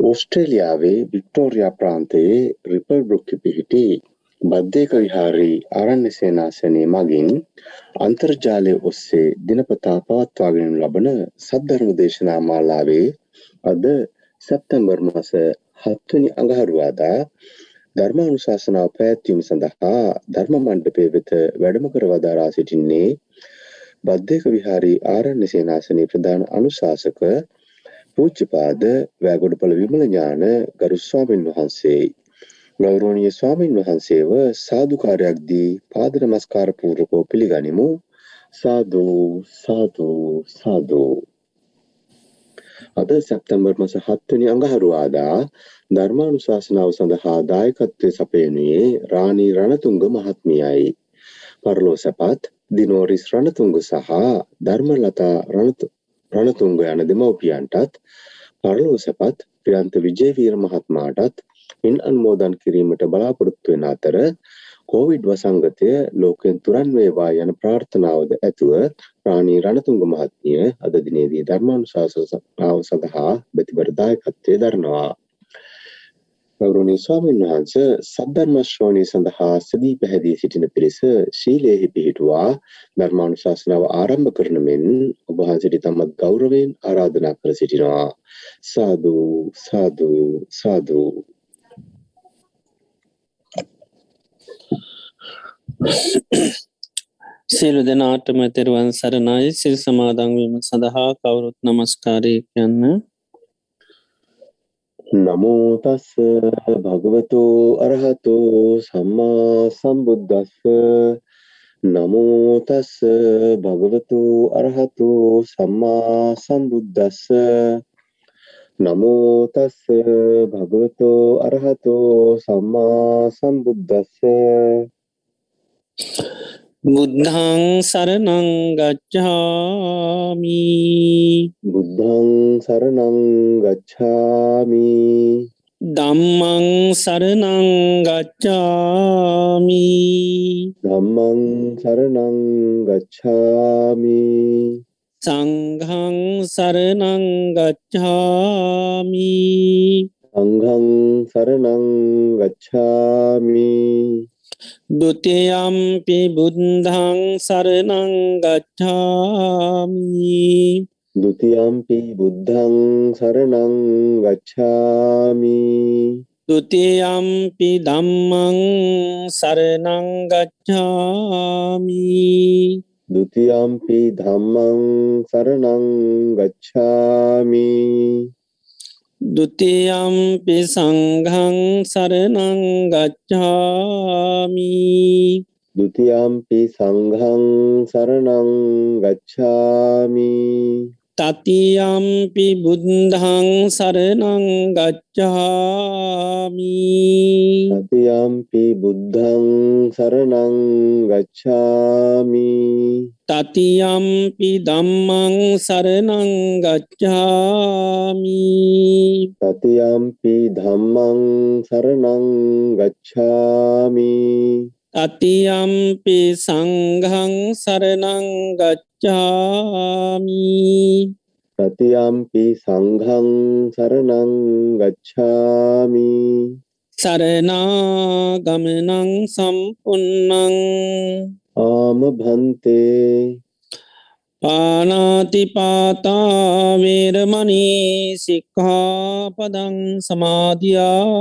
ඕස්ට්‍රේලියාවේ Victoria ප්‍රාන්තයේ ripple බ්‍රොක්කි පිහිටි බද්ධයක විහාරී ආරණ්‍ය සේනාසනය මගින් අන්තර්ජාලය ඔස්සේ දිනපතා පවත්වාගෙන ලබන සද්ධර්ම දේශනා මාලාවේ අද සැප්තැම්බර් මස හත්වනි අඟහරුවාදා ධර්මානුශාසනාව පැවැත්වීම සඳහා ධර්ම මණ්ඩපය වෙත වැඩම කර වදාරා සිටින්නේ බද්ධයක විහාරී ආරණ්‍ය සේනාසනයේ ප්‍රධාන අනුශාසක පූජ්‍යපාද වැගොඩපළ විමල ඥාන ගරු ස්වාමින් වහන්සේයි. ගෞරවනීය ස්වාමින් වහන්සේව සාදුකාරයක් දී පාද නමස්කාර පූර්වකව පිළිගනිමු. සාදු සාදු සාදු අද සැප්තැම්බර් මස 7 වෙනි අඟහරුවාදා ධර්මානුශාසනාව සඳහා දායකත්වයේ සපයනුයේ රාණී රණතුංග මහත්මියයි. පරලෝසපත් දිනෝරිස් රණතුංග සහ ධර්මලතා රණතුංග යන දෙමව්පියන්ටත් පරලෝසපත් ප්‍රියන්ත විජේවීර මහත්මයාටත් පින් අනුමෝදන් කිරීමට බලාපොරොත්තු වෙන අතර කොවිඩ් වසංගතය ලෝකෙන් තුරන් වේවා යන ප්‍රාර්ථනාවද ඇතුව රාණී රණතුංග මහත්මිය අද දිනේදී ධර්මානුශාසනාව සඳහා බෙතිබර දායකත්වයේ දරනවා. ගෞරවනීය ස්වාමීන් වහන්ස සද්ධර්ම ශ්‍රවණය සඳහා සදී පැහැදී සිටින පිරිස ශීලයෙහි පිහිටුවා ධර්මානුශාසනාව ආරම්භ කරන මෙන් ඔබ වහන්සේට තමත් ගෞරවයෙන් ආරාධනා කර සිටිනවා. සාදු සාදු සාදු සියලු දෙනාටම තෙරුවන් සරණයි සිල් සමාදංවීම සඳහා කවුරුත් නමස්කාරය කියන්න නමෝතස්ස භගවතු අරහතු සම්මා සම්බුද්ධස්ස නමෝතස්ස භගවතු අරහතු සම්මා සම්බුද්ධස්ස නමෝතස්ස භගවතු අරහතෝ සම්මා සම්බුද්ධස්ස බුද්ධං සරණං ගච්ඡාමි. බුද්ධං සරණං ගච්ඡාමි. ධම්මං සරණං ගච්ඡාමි. ධම්මං සරණං ගච්ඡාමි. සංඝං සරණං ගච්ඡාමි. සංඝං සරණං ගච්ඡාමි දුතියම්පි බුද්ධං සරණං ගච්ඡාමි දුතියම්පි බුද්ධං සරණං ගච්ඡාමි දුතියම්පි දම්මං සරණං ගච්ඡාමි දුතියම්පි ධම්මං සරණං ගච්ඡාමි දුතියම්පි සංහං සරණං ගච්ඡාමි. දුතියම්පි සංහං සරණං ගච්ඡාමි. තතියම්පි බුද්ධං සරණං ගච්චාමි තතියම්පි බුද්ධං සරණං ගච්ඡාමි තතියම්පි දම්මං සරණං ගච්ඡාමි තතියම්පි ධම්මං සරණං ගච්ඡාමි අතියම්පි සංහං සරණංගච්ඡාමි අතියම්පි සංහං සරණං ගච්ඡාමි. සරනාගමනං සම්පන්නං ආම භන්තේ පානාතිපාතාවේරමනී සික්හාපදං සමාධයාමී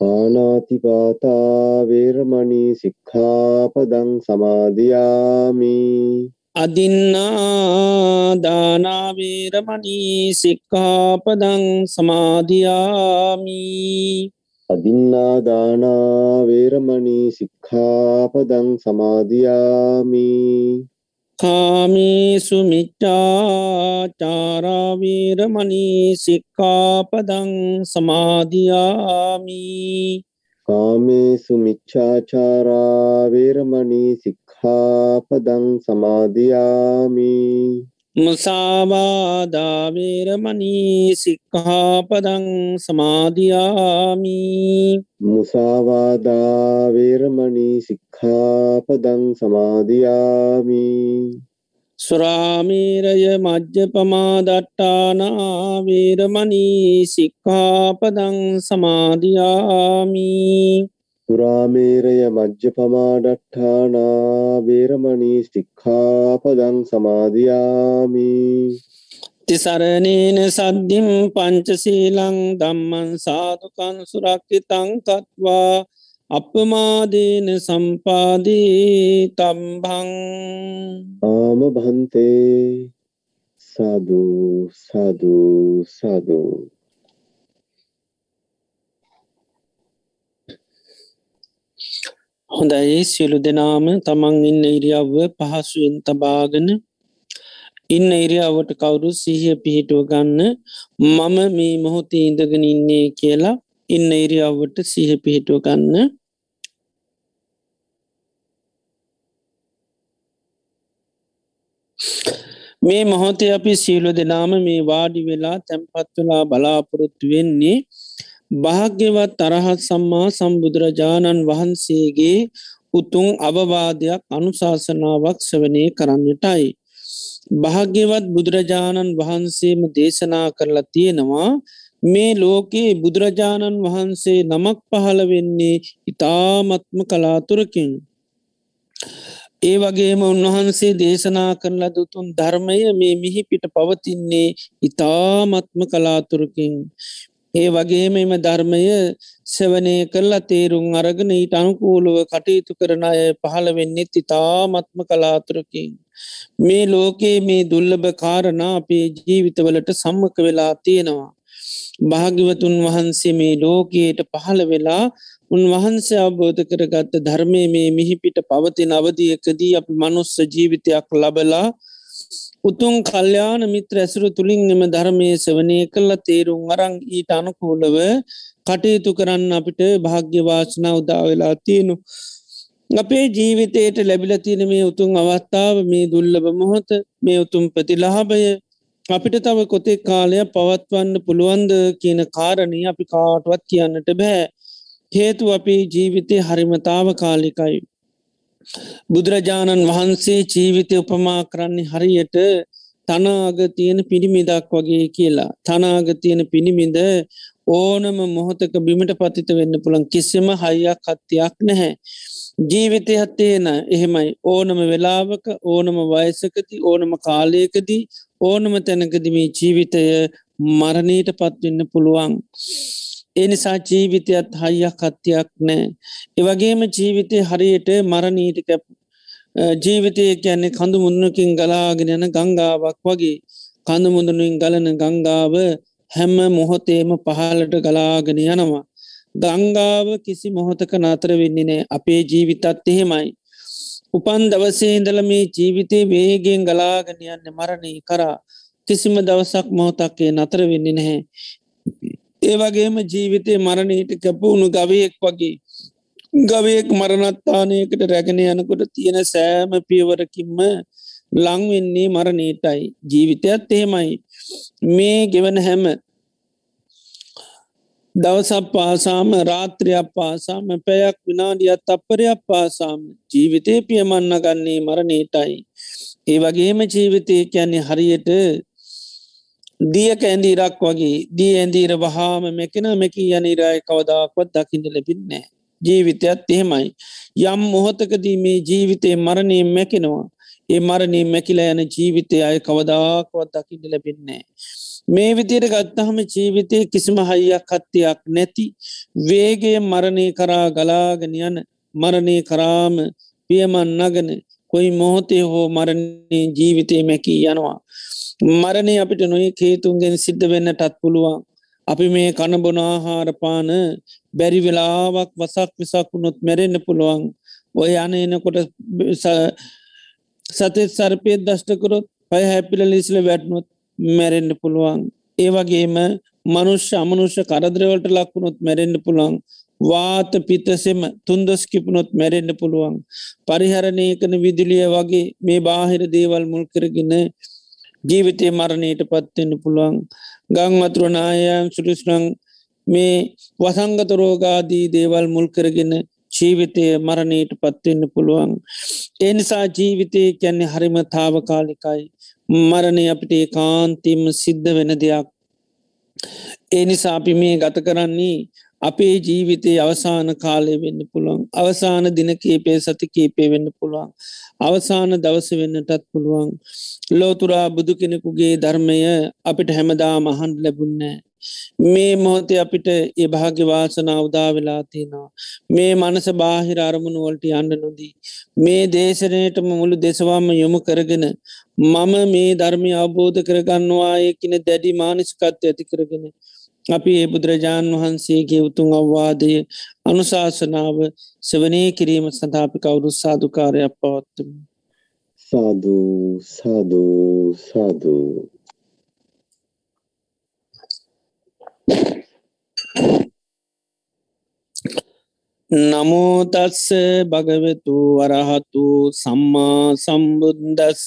පානාතිපාතා වේරමණී සික්ඛාපදං සමාදියාමි. අදින්නා දානාවේරමණී සික්ඛාපදං සමාධයාමි අදින්නා දානා වේරමණී සික්ඛාපදං සමාදියාමි කාමේසු මිච්ඡාචාරාවේරමණී සික්ඛාපදං සමාධයාමි කාමේසු මිච්ඡාචාරා වේරමණී සික්ඛාපදං සමාදියාමි. මුසාවාදාවේරමණී සික්ඛාපදං සමාධයාමි මුසාවාදා වේරමණී සික්ඛාපදං සමාදියාමි. සුරාමීරය මජ්්‍ය පමාදට්ටානාවීරමනී සික්කාපදං සමාධයාමී සුරාමේරය මජ්්‍ය පමාඩට්ඨානා වේරමණී ස්ටික්ඛාපදං සමාධයාමී තිසරණේන සද්ධිම් පංචසීලං දම්මන් සාධකන් සුරක්කිතං කත්වා අපමාදීන සම්පාදී තම්බං ආම භන්තේ. සාධූ සාධූ සාධූ හොඳයි. සියලු දෙනාම තමන් ඉන්න ඉරියව්ව පහසුවෙන් තබාගෙන ඉන්න ඉරියාවට කවුරු සිහිය පිහිටුව ගන්න මම මේ මොහොතේ ඉඳගෙන ඉන්නේ කියලා ඉන්න ඉරියාවට සිහ පිහිටුව ගන්න. මේ මොහොතේ අපි සියලු දෙනාම මේ වාඩි වෙලා තැන්පත්වෙලා බලාපොරොත්තු වෙන්නේ භාග්‍යවත් අරහත් සම්මා සම්බුදුරජාණන් වහන්සේගේ උතුන් අවවාදයක් අනුශාසනාවක් සවනය කරන්නටයි. භාග්‍යවත් බුදුරජාණන් වහන්සේම දේශනා කරලා තියෙනවා මේ ලෝකයේ බුදුරජාණන් වහන්සේ නමක් පහළ වෙන්නේ ඉතාමත්ම කලාතුරකින්. ඒ වගේම උන්වහන්සේ දේශනා කරලා දුතුන් ධර්මය මේ මිහිපිට පවතින්නේ ඉතාමත්ම කලාතුරකින්. ඒ වගේම එම ධර්මය සෙවනය කරලා තේරුම් අරගෙන ඊට අනුකූලුව කටයුතු කරන අය පහළ වෙන්නෙත් ඉතාමත්ම කලාතුරකින්. මේ ලෝකයේ මේ දුල්ලභ කාරණා අපේ ජීවිතවලට සම්මක වෙලා තියෙනවා. භාගිවතුන් වහන්සේ මේ ලෝකයට පහළ වෙලා උන්වහන්සේ අවබෝධ කරගත්ත ධර්මය මේ මිහිපිට පවතින අවධියකදී අපි මනුස්ස ජීවිතයක් ලබලා උතුන් කල්්‍යාන මිත්‍ර ඇසුරු තුළින් එම ධර්මය සවනය කල්ල තේරුම් අරං ඊට අනුකූලව කටයුතු කරන්න අපිට භාග්‍යවාශනා උදා වෙලා තියෙනු. අපේ ජීවිතයට ලැබිල තියෙන මේ උතුන් අවස්ථාව මේ දුල්ලබ මොහොත මේ උතුම් ප්‍රතිලාභය අපිට තව කොතෙක් කාලය පවත්වන්න පුළුවන්ද කියන කාරණය අපි කාටවත් කියන්නට බෑ. හේතු අපේ ජීවිතය හරිමතාව කාලිකයි. බුදුරජාණන් වහන්සේ ජීවිතය උපමා කරන්නේ හරියට තනාග තියෙන පිළිමිදක් වගේ කියලා. තනාග තියෙන පිළිමිද ඕනම මොහොතක බිමට පතිත වෙන්න පුළන් කිසිම හයියක් හත්තියක් නැහැ. ජීවිතය හත්තේන එහෙමයි ඕනම වෙලාවක ඕනම වයසකති ඕනම කාලයකදී ඕනම තැනකදම ජීවිතය මරණීට පත්වෙන්න පුළුවන්. එනිසා ජීවිතයත් හයියක් කත්තියක් නෑ. ඒවගේම ජීවිතය හරියට මරණීට ජීවිතය කියන්නේ කඳු මුන්නකින් ගලාගෙන යන ගංගාවක් වගේ කඳු මුදුනුවෙන් ගලන ගංගාව හැම්ම මොහොතේම පහලට ගලාගෙන යනවා. ගංගාව කිසි මොහොතක නතර වෙන්නේ නෑ අපේ ජීවිතත් එහෙමයි. උපන් දවසේඉඳල මේ ජීවිතය වේගෙන් ගලාගෙන යන්න මරණී කරා කිසිම දවසක් මොහොතක්කේ නතර වෙන්නේ නැහැ. ඒ වගේම ජීවිතය මරණීට කැපවුණු ගවයෙක් වගේ ගවයෙක් මරණත්තානයකට රැගෙන යනකොට තියෙන සෑම පියවරකින්ම ලංවෙන්නේ මරණීටයි ජීවිතයත් එහෙමයි. මේ ගෙවන හැම දවසක් පාසාම රාත්‍රයක් පාසාම පැයක් විනාඩියත් අපපරයක් පාසාම ජීවිතය පියමන්න ගන්නේ මරණීටයි ඒ වගේම ජීවිතය කියන්නේ හරියට දියක ඇඳීරක් වගේ දී ඇඳීර වහාම මෙකෙන මෙකි යනිරයි කවදාක්වත් දකින්න ලැබින්නේ ජීවිතයත් එහෙමයි. යම් මොහොතකදී මේ ජීවිතය මරණය මැකෙනවා ඒ මරණය මැකිල යන ජීවිතය අය කවදාක්වත් දකින්න ලැබින්නේ මේ විදියට ගත්තහම ජීවිතය කිසිම හයියක් කත්තියක් නැති වේගේ මරණය කරා ගලාගෙන යන මරණය කරාම පියමන් නගන කොයි මොහොතේ හෝ මරණය ජීවිතය මැකී යනවා. මරණය අපිට නොයි කේතුන්ගෙන් සිද්ධ වෙන්නටත් පුළුවන්. අපි මේ කණබොන ආහාරපාන බැරි වෙලාවක් වසක් විසක් වුණොත් මැරෙන්න්න පුළුවන්. ඔය යන එනකොට සතත් සර්පයත් දෂ්ටකරොත් පය හැපිල ලිසිල වැටනොත් මැරෙන්ඩ පුළුවන්. ඒවගේම මනුෂ්‍ය අමනුෂ්‍ය කරදරවලට ලක්වුණොත් මැරෙන්ඩ පුළුවන්. වාත පිතසෙම තුන්දස් කිපනොත් මැරෙන්ඩ පුළුවන් පරිහරණය කන විදිලිය වගේ මේ බාහිර දේවල් මුල් කරගෙන ජීවිතය මරණයට පත්වෙන්න පුළුවන් ගං වතුරනායම් සුරිස්නං මේ වසංගත රෝගාදී දේවල් මුල් කරගෙන ජීවිතය මරණයට පත්වෙන්න පුළුවන්. එනිසා ජීවිතය කැන්නේ හරිම තාවකාලිකයි. මරණය අපිට ඒ කාන්තිම සිද්ධ වෙන දෙයක්. ඒ නිසා අපි මේ ගත කරන්නේ අපේ ජීවිතයේ අවසාන කාලය වෙන්න පුළුවන්. අවසාන දින කීපේ සති කීපේ වෙන්න පුළුවන්. අවසාන දවස වෙන්නටත් පුළුවන්. ලෝතුරා බුදු කෙනෙකුගේ ධර්මය අපිට හැමදා මහන් ලැබුන්නෑ මේ මොහොතේ අපිට ඒ භාග්‍යවාසනා උදා වෙලා තියෙනවා. මේ මනස බාහිර අරමුණු වලට යන්න නොදී මේ දේශනයටම මුළු දෙසවාම යොමු කරගෙන මම මේ ධර්මය අවබෝධ කරගන්නවා ඒකින දැඩි මානසිකත්ව ඇති කරගෙන අපි ඒ බුදුරජාණන් වහන්සේගේ උතුන් අවවාදය අනුශාසනාව සවනය කිරීම සඳාපි කවුරු සාධකාරයක් පවත්තුම. සාධූ සාධූ සාධූ නමෝතස්ස භගවෙතු වරහතු සම්මා සම්බුද්දස්ස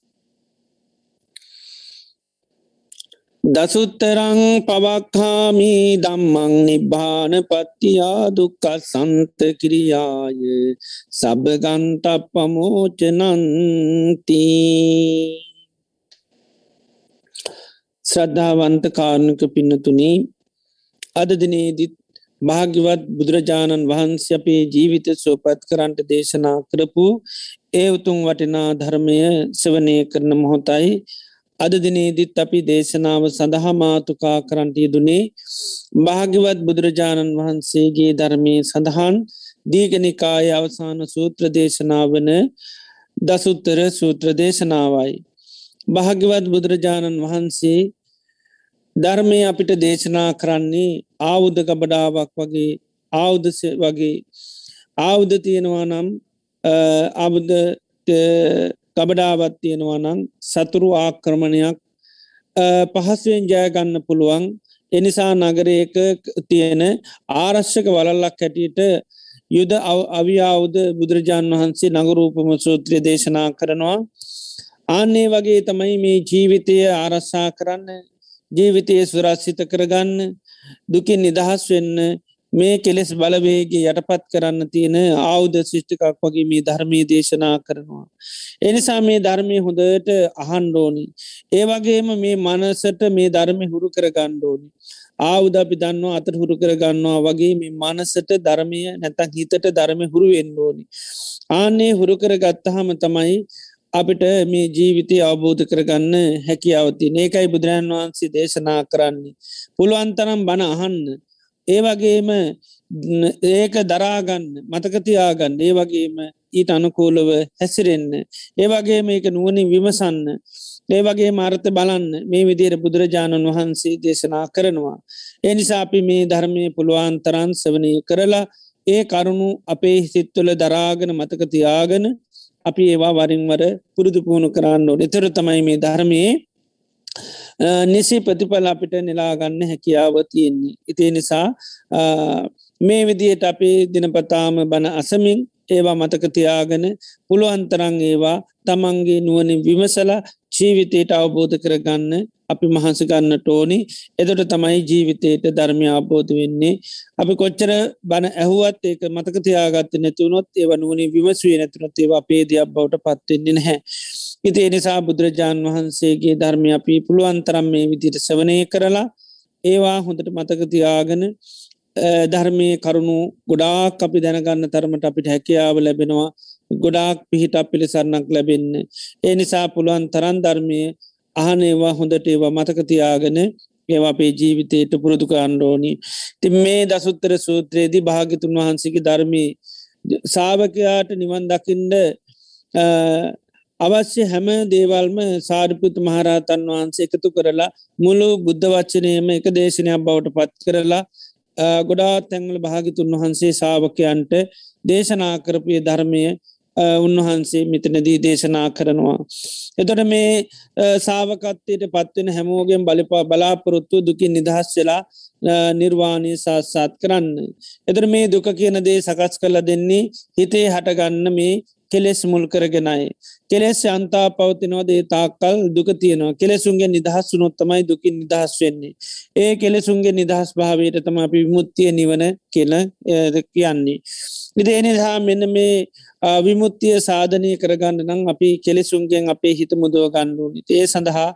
දසුත්තරං පවක්හාමි දම්මං නිබ්භාන පත්තියා දුක්ක සන්ත කිරියාය සබගන්ත පමෝචනන්ති ශ්‍රද්ධාවන්ත කාරණක පින්නතුනී අද දිනේදිත් භාග්‍යවත් බුදුරජාණන් වහන්සේ අපේ ජීවිත සෝපත් කරන්ට දේශනා කරපු ඒ උතුන් වටිනා ධර්මය සවනය කරන මොහොතයි අද දිනේදිත් අපි දේශනාව සඳහා මාතුකා කරන්ටය දුනේ භාග්‍යවත් බුදුරජාණන් වහන්සේගේ ධර්මය සඳහන් දීගනිකාය අවසාන සූත්‍ර දේශනාවන දසුත්තර සූත්‍ර දේශනාවයි. භාග්‍යවත් බුදුරජාණන් වහන්සේ ධර්මය අපිට දේශනා කරන්නේ ආවුද ගබඩාවක් වගේ ආවුද වගේ ආවුද තියෙනවා නම් අබුද ගබඩාවත් තියෙනවා නම් සතුරු ආක්‍රමණයක් පහසුවෙන් ජයගන්න පුළුවන්. එනිසා නගරයක තියෙන ආරශ්‍යක වලල්ලක් හැටියට යුද අවියාවුද බුදුරජාණන් වහන්සේ නගරූපම සූත්‍රය දේශනා කරනවා. ආන්නේ වගේ තමයි මේ ජීවිතය ආරස්සා කරන්න ජීවිතය සුරස්සිත කරගන්න දුකින් නිදහස් වෙන්න මේ කෙලෙස් බලවේගේ යටපත් කරන්න තියෙන ආවුද ශිෂ්ටිකක් වගේ මේ ධර්මී දේශනා කරනවා. එනිසා මේ ධර්මය හොඳට අහන්ඩෝනි. ඒ වගේම මේ මනසට මේ ධර්මය හුරු කර ගණ්ඩෝනි. ආවුද අපි දන්නවා අතට හුරු කර ගන්නවා වගේ මේ මනසට ධර්මය නැතන් හිතට ධර්මය හුරු වෙන්ඩෝනි. ආන්නේ හුරු කර ගත්තහම තමයි අපිට මේ ජීවිතය අවබෝධ කරගන්න හැකියාවති ඒකයි බුදුරන් වහන්සේ දේශනා කරන්නේ. පුළුවන්තරම් බණ අහන්න ඒ වගේම ඒක දරාගන්න මතකතියාගන්න ඒ වගේම ඊට අනුකූලව හැසිරෙන්න. ඒ වගේ මේක නුවනින් විමසන්න. ඒ වගේ මාර්ථ බලන්න. මේ විදියට බුදුරජාණන් වහන්සේ දේශනා කරනවා. ඒ නිසා අපි මේ ධර්මය පුළුවන් තරන් සවනය කරලා ඒ කරුණු අපේ සිත්තුල දරාගෙන මතකතියාගෙන අපි ඒවා වරින්වර පුරුදු පුහුණු කරන්න ඕ එතර තමයි මේ ධර්මයේ නිසි ප්‍රතිඵල අපිට නිලාගන්න හැකියාව තියෙන්නේ. ඉතිේ නිසා මේ විදියට අපේ දිනපතාම බණ අසමින් ඒවා මතකතියාගෙන පුළුවන්තරං ඒවා තමන්ගේ නුවනින් විමසලා ජීවිතයට අවබෝධ කරගන්න අපි මහන්ස ගන්න ටෝනි එදොට තමයි ජීවිතයට ධර්මය අබෝධ වෙන්නේ අපි කොච්චර බණ ඇහුවත් ඒක මතකතියාගත්ත නැතිවුණොත් ඒව නුවනි විමස්වී නැතුනොත් ඒවා පේදයක් බවට පත්වෙන්නේ නැහැ. ඉති එනිසා බුදුරජාණන් වහන්සේගේ ධර්මය අපි පුළුවන්තරම් මේ විදිට සවනය කරලා ඒවා හොඳට මතකතියාගෙන ධර්මය කරුණු ගොඩාක් අපි දැනගන්න තරමට අපිට හැකියාව ලැබෙනවා ගොඩාක් පිහිටක් පිළිසරණක් ලැබෙන්න. ඒ නිසා පුළුවන් තරන් ධර්මය අහන ඒවා හොඳට ඒවා මතකතියාගෙන ඒවා අපේ ජීවිතයට පුරුදුක අන්ඩෝනි. ති මේ දසුත්තර සූත්‍රයේදී භාගිතුන් වහන්සේගේ ධර්මී සාාවකයාට නිවන් දකිින්ඩ අවශ්‍ය හැම දේවල්ම සාරිපුත් මහරහතන් වහන්සේ එකතු කරලා මුළු බුද්ධ වච්චනයම එක දේශනයක් බවට පත් කරලා ගොඩා තැංගල භාගිතුන් වහන්සේ සාාවකයන්ට දේශනා කරපිය ධර්මය උන්වහන්සේ මෙතනදී දේශනා කරනවා. එතොට මේ සාාවකත්තයට පත්වෙන හැමෝගෙන් බලපා බලාපොරොත්තු දුකින් නිදහස් වෙලා නිර්වාණය සාත්සාත් කරන්න. එතර මේ දුක කියන දේ සකස් කල දෙන්නේ හිතේ හටගන්න මේ කෙලෙස් මුල් කරගෙනයි. කෙලෙස් අන්තා පවතිනවා දේ තාක්කල් දුක තියෙනවා කෙලෙසුන්ගේ නිදහස් වුනොත්තමයි දුකින් නිදහස් වෙන්නේ. ඒ කෙලෙසුන්ගේ නිදහස් භාවයට තම අපි විමුත්තිය නිවන කියල කියන්නේ. ඉති එනිසා මෙන්න මේ විමුත්තිය සාධනය කරගන්න නම් අපි කෙලෙසුන්ගෙන් අපේ හිත මුදුව ගණ්ඩුවනි ඒ සඳහා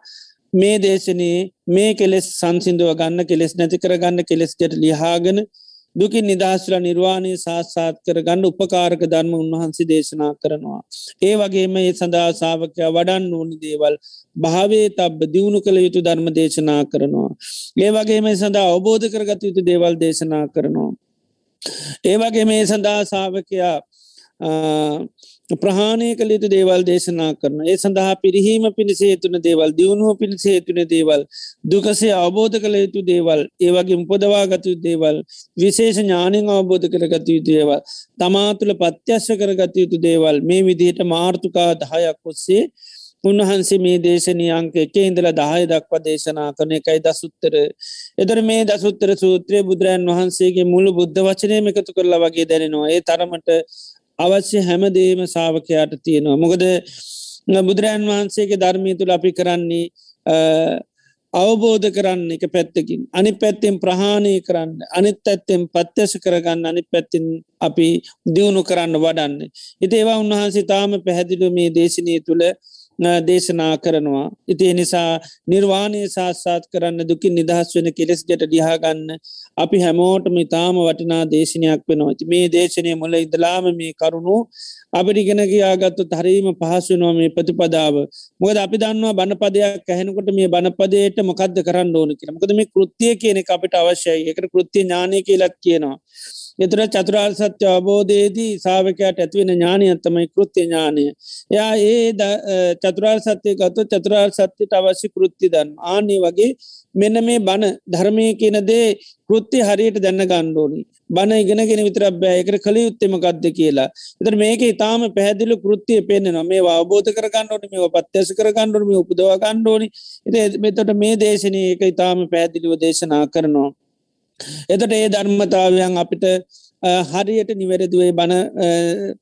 මේ දේශනයේ මේ කෙලෙස් සංසිින්දුව ගන්න කෙලෙස් නැති කරගන්න කෙලෙස්කට ලිහාගෙන දුකින් නිදහස්ල නිර්වාණය සාත්සාත් කර ගන්න උපකාරක ධර්ම උන්වහන්සේ දේශනා කරනවා. ඒ වගේම ඒ සඳහා සාාවකයා වඩන් ඕනි දේවල් භාවේ තබ දියුණු කළ යුතු ධර්ම දේශනා කරනවා. ඒ වගේම සඳහා අවබෝධ කරගත යුතු දේවල් දේශනා කරනවා. ඒ වගේ මේ සඳහා සාාවකයා ප්‍රහාණය කළ යුතු දේවල් දේශනා කරන. ඒ සඳහා පිරිහීම පිණිසේතුන දේවල් දියුණුව පිණිසේතුන දේවල් දුකසේ අවබෝධ කළ යුතු දේවල් ඒවගේ උපදවාගතු දේවල් විශේෂ ඥානින් අවබෝධ කරගත යුතු දේවල් තමාතුළ පත්‍යශ්‍ය කරගත යුතු දේවල් මේ විදිහට මාර්ථකා දහයක් ඔස්සේ උන්වහන්සේ මේ දේශනී අංක එක ඉඳල දහය දක්වා දේශනා කරන එකයි දසුත්තර. එදර මේ දසුත්තර සූත්‍රය බුදුරන් වහන්සේගේ මුළු බුද්ධ වචනයම එකතු කරලා වගේ දැනෙනවා. ඒ තරමට අවශ්‍ය හැමදේම සාාවකයාට තියෙනවා. මොකද බුදුරජන් වහන්සේගේ ධර්මය තුළ අපි කරන්නේ අවබෝධ කරන්න එක පැත්තකින් අනි පැත්තෙන් ප්‍රහාණය කරන්න අනිත් ඇත්තෙන් පත්්‍යස කරගන්න අනි පැත්තින් අපි දියුණු කරන්න වඩන්න. ඉති ඒවා උන්වහන්සේ තාම පැහැදිලු මේ දේශනය තුළ දේශනා කරනවා. ඉති නිසා නිර්වාණය සාස්සාත් කරන්න දුකින් නිදහස් වෙන කෙලෙස් ගැට ඩිහාගන්න අපි හැමෝටම ඉතාම වටිනා දේශනයක් වෙනවා ඇති මේ දේශනය මුල ඉදලාම මේ කරුණු අපිටිගෙන කියාගත්තු හරීම පහසුනවා මේ ප්‍රතිපදාව මොකද අපි දන්නවා බණපදයක් ඇහෙනකොට මේ බණපදයට මොකක්ද කරන්න ඕන කියලා මොකද මේ කෘතිය කියන අපිට අවශ්‍යයි එකට කෘතිය ඥානය කියලත් කියනවා. එතුර චතුරාල් සත්‍ය අවබෝධයේදී සාාවකයට ඇතිවෙන ඥානයත්තමයි කෘත්‍ය ඥානය. එයා ඒ චතුරාල් සත්‍යය ගත්තු චතුරාල් සත්‍යයට අවශ්‍ය කෘත්ති දන් ආනේ වගේ මෙන්න මේ බණ ධර්මය කියනදේ කෘත්ති හරියට දැන්න ගණ්ඩෝනි බණ ඉගෙනගෙන විතරක් බෑ එකට කළ යුත්තෙමකක්ද කියලා එතර මේක ඉතාම පැහැදිලි කෘත්තිය පෙන්න්නවා මේ අවබෝධ කරගන්නඩට මේ පත්්‍යස කරගන්නඩම උපදව ගණ්ඩෝනි මෙතට මේ දේශනය එක ඉතාම පැහැදිලිව දේශනා කරනවා. එතට ඒ ධර්මතාවයන් අපිට හරියට නිවැරදිවේ බණ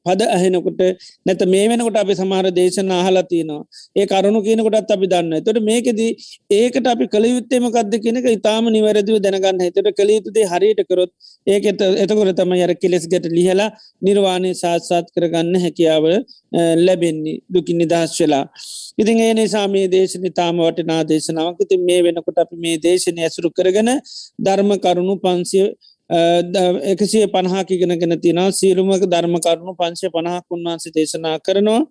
පද අහෙනකොට නැත මේ වෙනකොට අපි සමහර දේශන අහලා තියෙනවා. ඒ කරුණු කියනකොටත් අපි දන්න තොට මේකෙදී ඒකට අපි කළ යුත්තේම කක්ද කෙනෙක ඉතාම නිවැරදිව දැනගන්න එතට කළ යුතුදේ හරියට කරොත් ඒක එතකොට තම යර කෙලෙස් ගැට ලිහලා නිර්වාණය සාත්සාත් කරගන්න හැකියාව ලැබෙන්නේ. දුකින් නිදහස් වෙලා. ඉතින් ඒ නිසා මේ දේශන තාම වටනා දේශනාවක්. ඉතින් මේ වෙනකොට අපි මේ දේශනය ඇසුරු කරගෙන ධර්ම කරුණු පන්සිය එකසිය පණහා ඉගෙනගෙන තින සියලුමක ධර්ම කරුණු පංශය පණහක් උන්වන්සේ දේශනා කරනවා.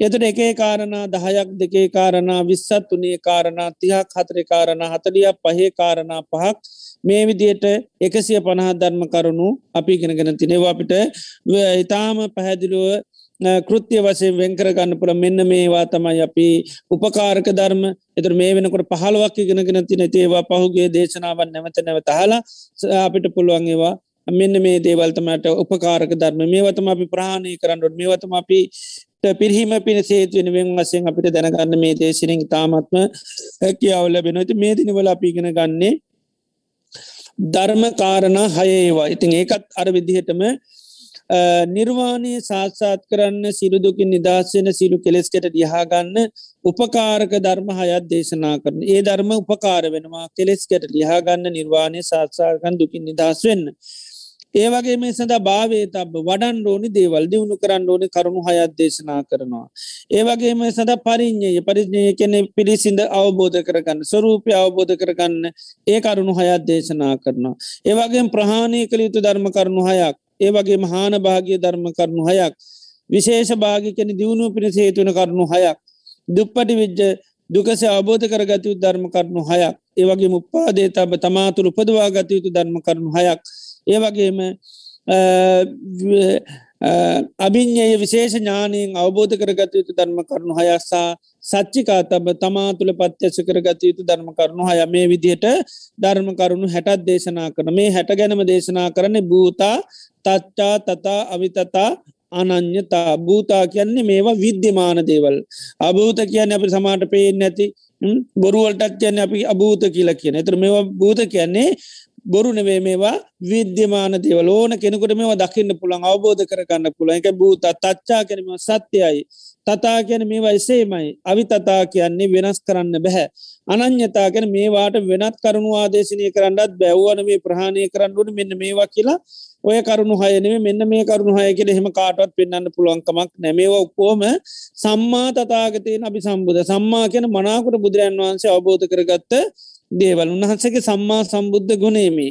එතුට එකේ කාරණා දහයක් දෙකේ කාරණා විස්සත් වනේ කාරණා තිහක් හතරි කාරණා හතලියක් පහේ කාරණා පහක්. මේ විදියට එකසිය පණහත් ධර්ම කරුණු අපි ගෙනගෙන තිනෙවා අපිට. ඉතාම පැහැදිලුව කෘතිය වසේ වෙන්කරගන්න පුළ මෙන්න මේවා තමයි අපි උපකාරක ධර්ම. එතුර මේ වෙනකොට පහළුවක් ඉගෙනගෙන තින ඒවා පහුගේ දේශනාවන් නැවත නැවත හලා අපිට පුළුවන් ඒවා. මෙන්න මේ දේවල්තමට උපකාරක ධර්ම. මේවතම අපි ප්‍රාණය කරන්නට මේවතම අපි පිරිහිම පින සේතුවෙන වෙන් වසයෙන් අපිට දැනගන්න මේ දේශනෙන් තාමත්ම හැකියාවල බෙනොති මේ දිනවල අපිගෙන ගන්නේ ධර්ම කාරණ හයේවා ඉතින් ඒකත් අර විදිහටම නිර්වාණය සාත්සාත් කරන්න සිරුදුකින් නිදස්සෙන සිරු කෙලෙස්කට ලිහාගන්න උපකාරක ධර්ම හයත් දේශනා කරන ඒ ධර්ම උපකාර වෙනවා කෙලෙස්කට ලිහාගන්න නිර්වාණය සාත්සාකන් දුකින් නිදස් වෙන්න. ඒ වගේ මේ සඳ භාවේ තබ වඩන් ඕනි දේවල් දියුණු කරන්න ඕනි කරුණු හයත් දේශනා කරනවා. ඒවගේම සඳ පරිින්්ඥය පරිඥය කෙනෙ පිරිසිඳ අවබෝධ කරගන්න ස්වරූපය අවබෝධ කරගන්න ඒ කරුණු හයත් දේශනා කරනවා. ඒවගේ ප්‍රහාණය කළ යුතු ධර්ම කරුණු හයක් ඒ වගේ මහාන භාගය ධර්ම කරනු හයක් විශේෂ භාගිකන දියුණු පිණිස හේතුවන කරනු හයක් දුප්පටි විජ්ජ දුකස අවබෝධ කරගතයු ධර්ම කරනු හයක් ඒවගේ මුප්පාදේ තබ තමාතුළ උපදවා ගතයුතු ධර්ම කරනු හයක් ඒවගේම අභිං්ඥය විශේෂ ඥානයෙන් අවබෝධ කරගත යුතු ධර්ම කරනු හයස්සා සච්චිකා තබ තමා තුළ පත්්‍යස කරගත යුතු ධර්ම කරනු හය මේ විදිහට ධර්ම කරුණු හැටත් දේශනා කරන මේ හැට ගැනම දේශනා කරන භූතා තච්චා තතා අවිතතා අනං්‍යතා භූතා කියන්නේ මේවා විද්‍යමාන දේවල් අභූත කියන්න අපි සමාට පේෙන් නැති බොරුවලටත් කියන්න අපි අභූත කියලා කියන එතර මේවා භූත කියන්නේ බොරු නෙවේ මේවා. විද්‍යමාන දේවල. ඕන කෙනෙකුට මේවා දකින්න පුළන් අවබෝධ කරගන්න පුළ එක භූත තච්චා කැනීම සත්‍යයයි තතා කියන මේවා එසේමයි. අවි තතා කියන්නේ වෙනස් කරන්න බැහැ අනං්‍යතා ගැන මේවාට වෙනත් කරුණු ආදේශනය කරන්නත් බැව්වන මේ ප්‍රහණය කරන්නට මෙන්න මේවා කියලා. ඔය කරුණු හයනේ මෙන්න මේ කරුණු හය කියල හෙම කාටවත් පෙන්න්න පුළුවන්කමක් නැමේව ඔක්කෝම සම්මා තතාගතයෙන් අපි සම්බුධ සම්මා කියන මනාකුට බුදුරන් වහන්සේ අවබෝධ කරගත්ත දේවල් උන්වහන්සේගේ සම්මා සම්බුද්ධ ගුණේමි.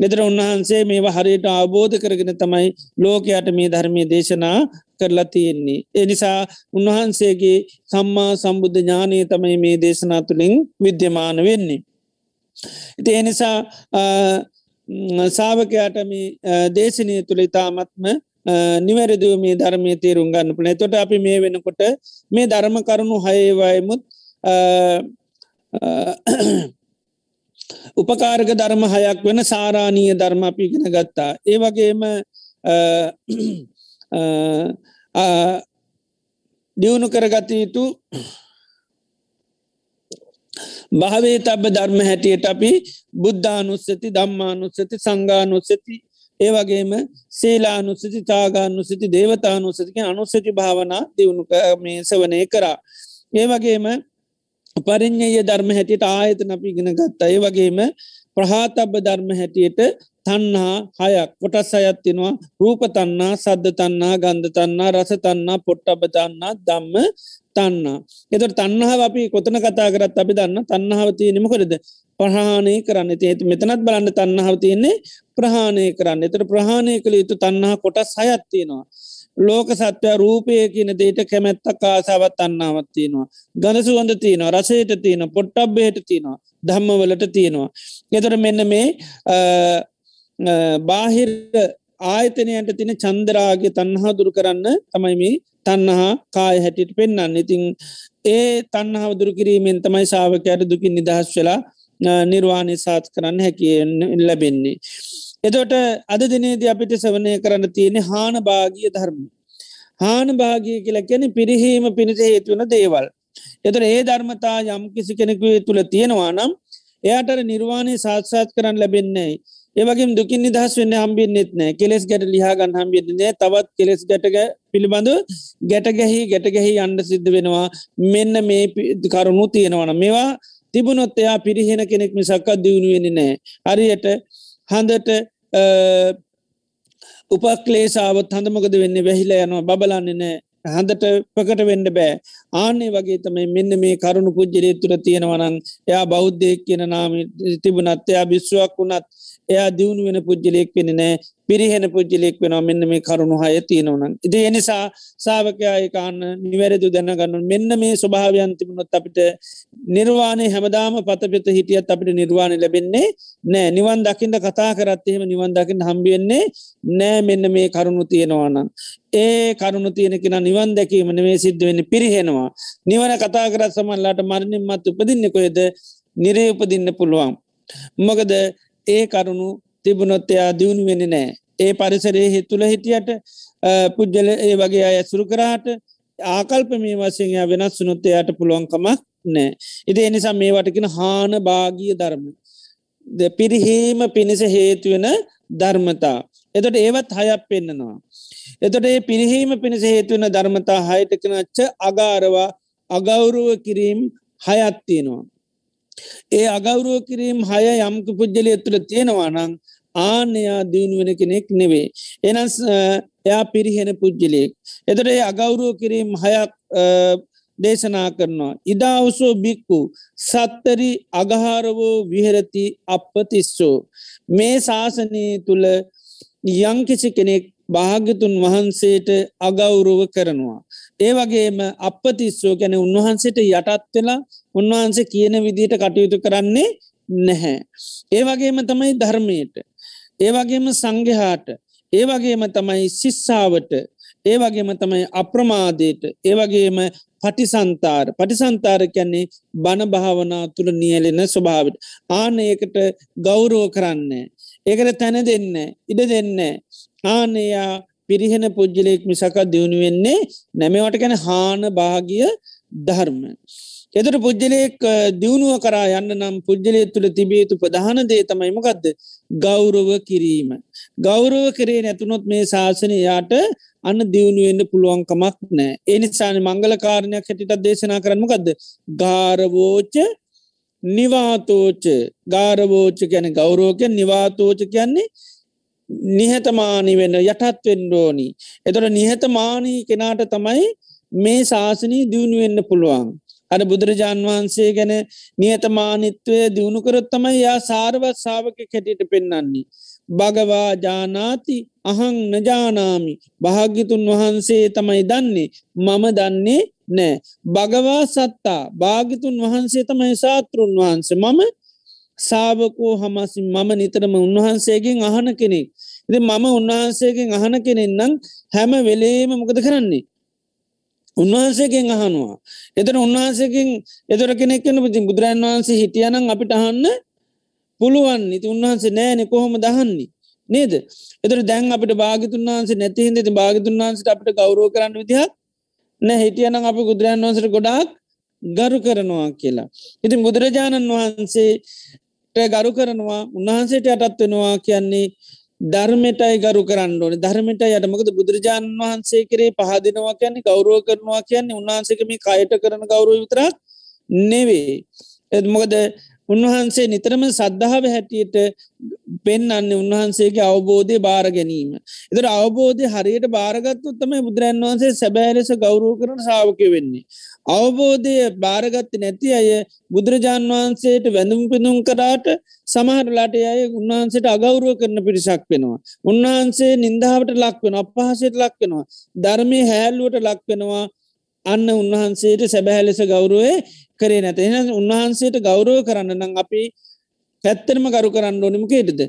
ගෙතර උන්වහන්සේ මේවා හරියට අවබෝධ කරගෙන තමයි ලෝකයට මේ ධර්මය දේශනා කරලා තියෙන්නේ. එනිසා උන්වහන්සේගේ සම්මා සම්බුද්ධ ඥානය තමයි මේ දේශනා තුළින් විද්‍යමාන වෙන්නේ. ඉති එනිසා සාාවකයාට මේ දේශනය තුළ ඉතාමත්ම නිවැරදිව මේ ධර්මය තේරුම් ගන්න පන තොට අපි මේ වෙනකොට මේ ධර්ම කරුණු හයවයමුත් උපකාරක ධර්ම හයක් වෙන සාරාණීය ධර්ම අපිගෙන ගත්තා. ඒ වගේම දියුණු කරගත යුතු භාවේ තබ ධර්ම හැටියට අපි බුද්ධානුස්සති දම්මානුස්සති සංගානුස්සති ඒ වගේම සේලානුස්සති තාගානුස්සති දේවතානුස්සතික අනුස්සති භාවනා දියුණු මේ සවනය කරා. ඒ වගේම පරිින්්ඥය ධර්ම හැටියට ආයතන අපි ඉගෙන ගත්තා. ඒ වගේම ප්‍රහාතබ්බ ධර්ම හැටියට තන්හා හයක් කොටස් අයත්තිනවා රූප තන්නා සද්ධ තන්නා ගන්ධ තන්නා රස තන්නා පොට්ටබ තන්නා දම්ම තන්නා. එතට තන්නහාව අපි කොතන කතා කරත් අපි දන්න තන්නහාව තියනෙමකොරද ප්‍රහාණය කරන්න. ඒතු මෙතනත් බලන්න තන්නහාව තියන්නේ ප්‍රහාණය කරන්න. එතට ප්‍රහාණය කළ යුතු තන්නහා කොටස් හයත්තියෙනවා. ලෝක සත්වය රූපය කියන දේට කැමැත්තක් ආසාවත් අන්නාවත් තියෙනවා. ගනසුවඳ තියෙනවා රසයට තියෙන පොට්ටබ්බයට තියෙනවා ධම්මවලට තියෙනවා. එතට මෙන්න මේ බාහිර ආයතනයට තින චන්දරාගේ තන්නහා දුරු කරන්න තමයි මේ තන්නහා කාය හැටියට පෙන්න්න ඉතිං ඒ තන්නහාව දුරු කිරීමෙන් තමයි සාාවකයට දුකින් නිදහස් වෙලා නිර්වාණය සාත් කරන්න හැකියෙන් ලැබෙන්නේ. එතොට අද දිනේද අපිට සවනය කරන්න තියෙනෙ හාන භාගිය ධර්ම. හාන භාගිය කියලා කැන පිරිහීම පිණිස හේතුවන දේවල්. එතර ඒ ධර්මතා යම් කිසි කෙනෙකු තුළ තියෙනවා නම් එයාට නිර්වාණය සාත්සාත් කරන්න ලැබෙන්නේ. ඒවගේ දුකින් නිදහස් වෙන්න හම්බින්නෙත් නෑ කෙලෙස් ගැට ලිහාගන්න හම්බින්නේ තවත් කෙලෙස් ගැටක පිළිබඳ ගැටගැහි ගැටගැහි අන්ඩ සිද්ධ වෙනවා මෙන්න මේ කරුණු තියෙනවන මේවා තිබුණොත් එයා පිරිහෙන කෙනෙක් මිසක්කත් දියුණුවෙන නෑ හරියට හඳට උපක්ලේසාවත් හඳමකද වෙන්න? වැහිල යනවා බබලන්නේ නෑ හඳට පකට වෙන්ඩ බෑ. ආනේ වගේ තමයි මෙන්න මේ කරුණු පුද්ජරේ තුර තියෙනවනං එයා බෞද්ධයක් කියන නාම තිබුණත් එයා බිස්්ුවක් වුණත් එයා දියුණු වෙන පුද්ජලයෙක් වෙන නෑ. පිරිහෙන පුද්ජලෙක් වෙනවා. මෙන්න මේ කරුණු හය තියෙනවනන් ඉති එනිසා සාාවකයායකාන්න නිවැරදු දැනගන්නු මෙන්න මේ ස්වභාවයන් තිබුණොත් අපිට නිර්වාණය හැමදාම පතපෙත හිටියත් අපිට නිර්වාණය ලැබෙන්නේ නෑ. නිවන් දකිින්ට කතා කරත් එහෙම නිවන් දකිින් හම්බියෙන්නේ නෑ මෙන්න මේ කරුණු තියෙනවානම් ඒ කරුණු තියෙන කෙන නිවන් දැකීම නේ සිද්ධ වෙන්න පිරිහෙනවා. නිවන කතා කරත් සමල්ලාට මරණින් මත් උපදින්න කොයද නිරේ උපදින්න පුළුවන්. මොකද ඒ කරුණු තිබුණොත් එයා දියුණු වෙන නෑ ඒ පරිසරේ හිතුල හිටියට පුද්ගල ඒ වගේ අය ඇසුරු කරාට ආකල්ප මේ වසයෙන් වෙනස් සුනොත්තයායට පුළුවන්කමක් නෑ ඉති එනිසා මේවටකෙන හාන භාගිය ධර්ම. ද පිරිහීම පිණිස හේතුවෙන ධර්මතා. එතට ඒවත් හයක් පෙන්න්නනවා එතොට ඒ පිරිහීම පිණිස හේතුවන ධර්මතා හයටකනච්ච අගාරවා අගෞරුව කිරීම් හයත්තියෙනවා ඒ අගෞරුව කිරීම් හය යම්ක පුද්ජලය තුළ තියෙනවා නං ආනයා දියුණුවෙන කෙනෙක් නෙවේ. එනස් එයා පිරිහෙන පුද්ජලයෙක්. එතට ඒ අගෞරුව කිරීම් හයක් දේශනා කරනවා. ඉදාවසෝ බික්කු සත්තරි අගහාරවෝ විහරති අපපතිස්සෝ. මේ ශාසනය තුළ යංකිසි කෙනෙක් භාගතුන් වහන්සේට අගෞරුව කරනවා. ඒ වගේම අපතිස්සෝ ගැන උන්වහන්සේට යටත් වෙලා උන්වහන්සේ කියන විදියට කටයුතු කරන්නේ නැහැ. ඒ වගේම තමයි ධර්මයට. ඒ වගේම සංගහාට ඒ වගේම තමයි ශිස්සාවට. ඒ වගේම තමයි අප්‍රමාදයට. ඒ වගේම පටිසන්තාර පටිසන්තාර කැන්නේ බණ භාවනා තුළ නියලෙන ස්වභාවට ආන ඒකට ගෞරෝ කරන්නේ. ඒකට තැන දෙන්න ඉඩ දෙන්න. ආනයා පිරිහෙන පුද්ජලයෙක් මිසක දියුණු වෙන්නේ නැමවට ගැන හාන භාගිය ධර්ම. එතට පුද්ජලයෙක් දියුණුව කරා යන්න නම් පුද්ජලය තුළ තිබේතු ප්‍රධාන දේ තමයි මොකක්ද ගෞරව කිරීම. ගෞරව කරේ නැතුනොත් මේ ශාසනයාට අන්න දියුණුවෙන්න්න පුළුවන්කමක් නෑ. එනිසාන මංගල කාරණයක් හැටිට දේශනා කරන්නමකක්ද ගාරවෝච නිවාතෝච. ගාරවෝච ගැන ගෞරෝක නිවාතෝච කියන්නේ නිහතමානි වෙන්න යටත් වෙන්ඩෝනි. එතොට නිහතමානී කෙනාට තමයි මේ ශාසනී දියුණුවෙන්න පුළුවන්. අර බුදුරජාන් වහන්සේ ගැන නියතමානිත්වය දියුණු කරොත් තමයි යා සාරවත් සාාවක කැටියට පෙන්න්නන්නේ. භගවා ජානාති අහං නජානාමි භාග්‍යතුන් වහන්සේ තමයි දන්නේ මම දන්නේ නෑ. භගවා සත්තා භාගිතුන් වහන්සේ තමයි සාතෘන් වහන්සේ මම සාාවකෝ හමසි මම නිතරම උන්වහන්සේගෙන් අහන කෙනෙක්. ඉති මම උන්වහන්සේගෙන් අහන කෙනෙන්නම් හැම වෙලේම මොකද කරන්නේ. උන්වහන්සේගෙන් අහනවා. එතන උන්වහන්සේකින් එතර කෙනෙක්න පති බුදුරන් වහන්සේ හිටියනම් අපිට අහන්න පුළුවන් ඉති උන්වහන්සේ නෑනෙ කොහොම දහන්නේ. නේද එතර දැන් අපට භාගතුන් වහන්සේ නැතිහිද ති භාගතුන් වහන්සට අපට ගෞරෝ කරන්න විදිහක් නෑ හිටියනම් අපි බුදුරන් වහන්සට ගොඩාක් ගරු කරනවා කියලා. ඉතින් බුදුරජාණන් වහන්සේට ගරු කරනවා උන්වහන්සේට යටත් වෙනවා කියන්නේ ධර්මටයි ගරු කරන්න ඕන. ධර්මට යටමකද බුදුරජාණන් වහන්සේ කරේ පහදිනවා කියන්නේ ගෞරුව කරනවා කියන්නේ උන්වහන්සේකම කයට කරන ගෞරුව විතරක් නෙවේ එත්මකද උන්වහන්සේ නිතරම සද්ධාව හැටියට පෙන්න්න උන්වහන්සේගේ අවබෝධය බාර ගැනීම. එතර අවබෝධය හරියට බාරගත්තු තම බුදුරන් වහන්සේ සැබෑලෙස ගෞරූ කරන ශාවක වෙන්නේ. අවබෝධය බාරගත්ත නැති අය බුදුරජාණන් වහන්සේට වැඳුම් පිඳුම් කරාට සමහරලාට අය උන්වහන්සේට අගෞරුව කරන පිරිසක් වෙනවා. උන්වහන්සේ නින්දාවට ලක්වෙන අපහසයට ලක්වෙනවා. ධර්මය හැල්ලුවට ලක්වෙනවා අන්න උන්වහන්සේට සැබැහැලෙස ගෞරුවේ කරේ නැත. එ උන්වහන්සේට ගෞරව කරන්න නම් අපි පැත්තරම ගරු කරන්න ඕනිමකේටද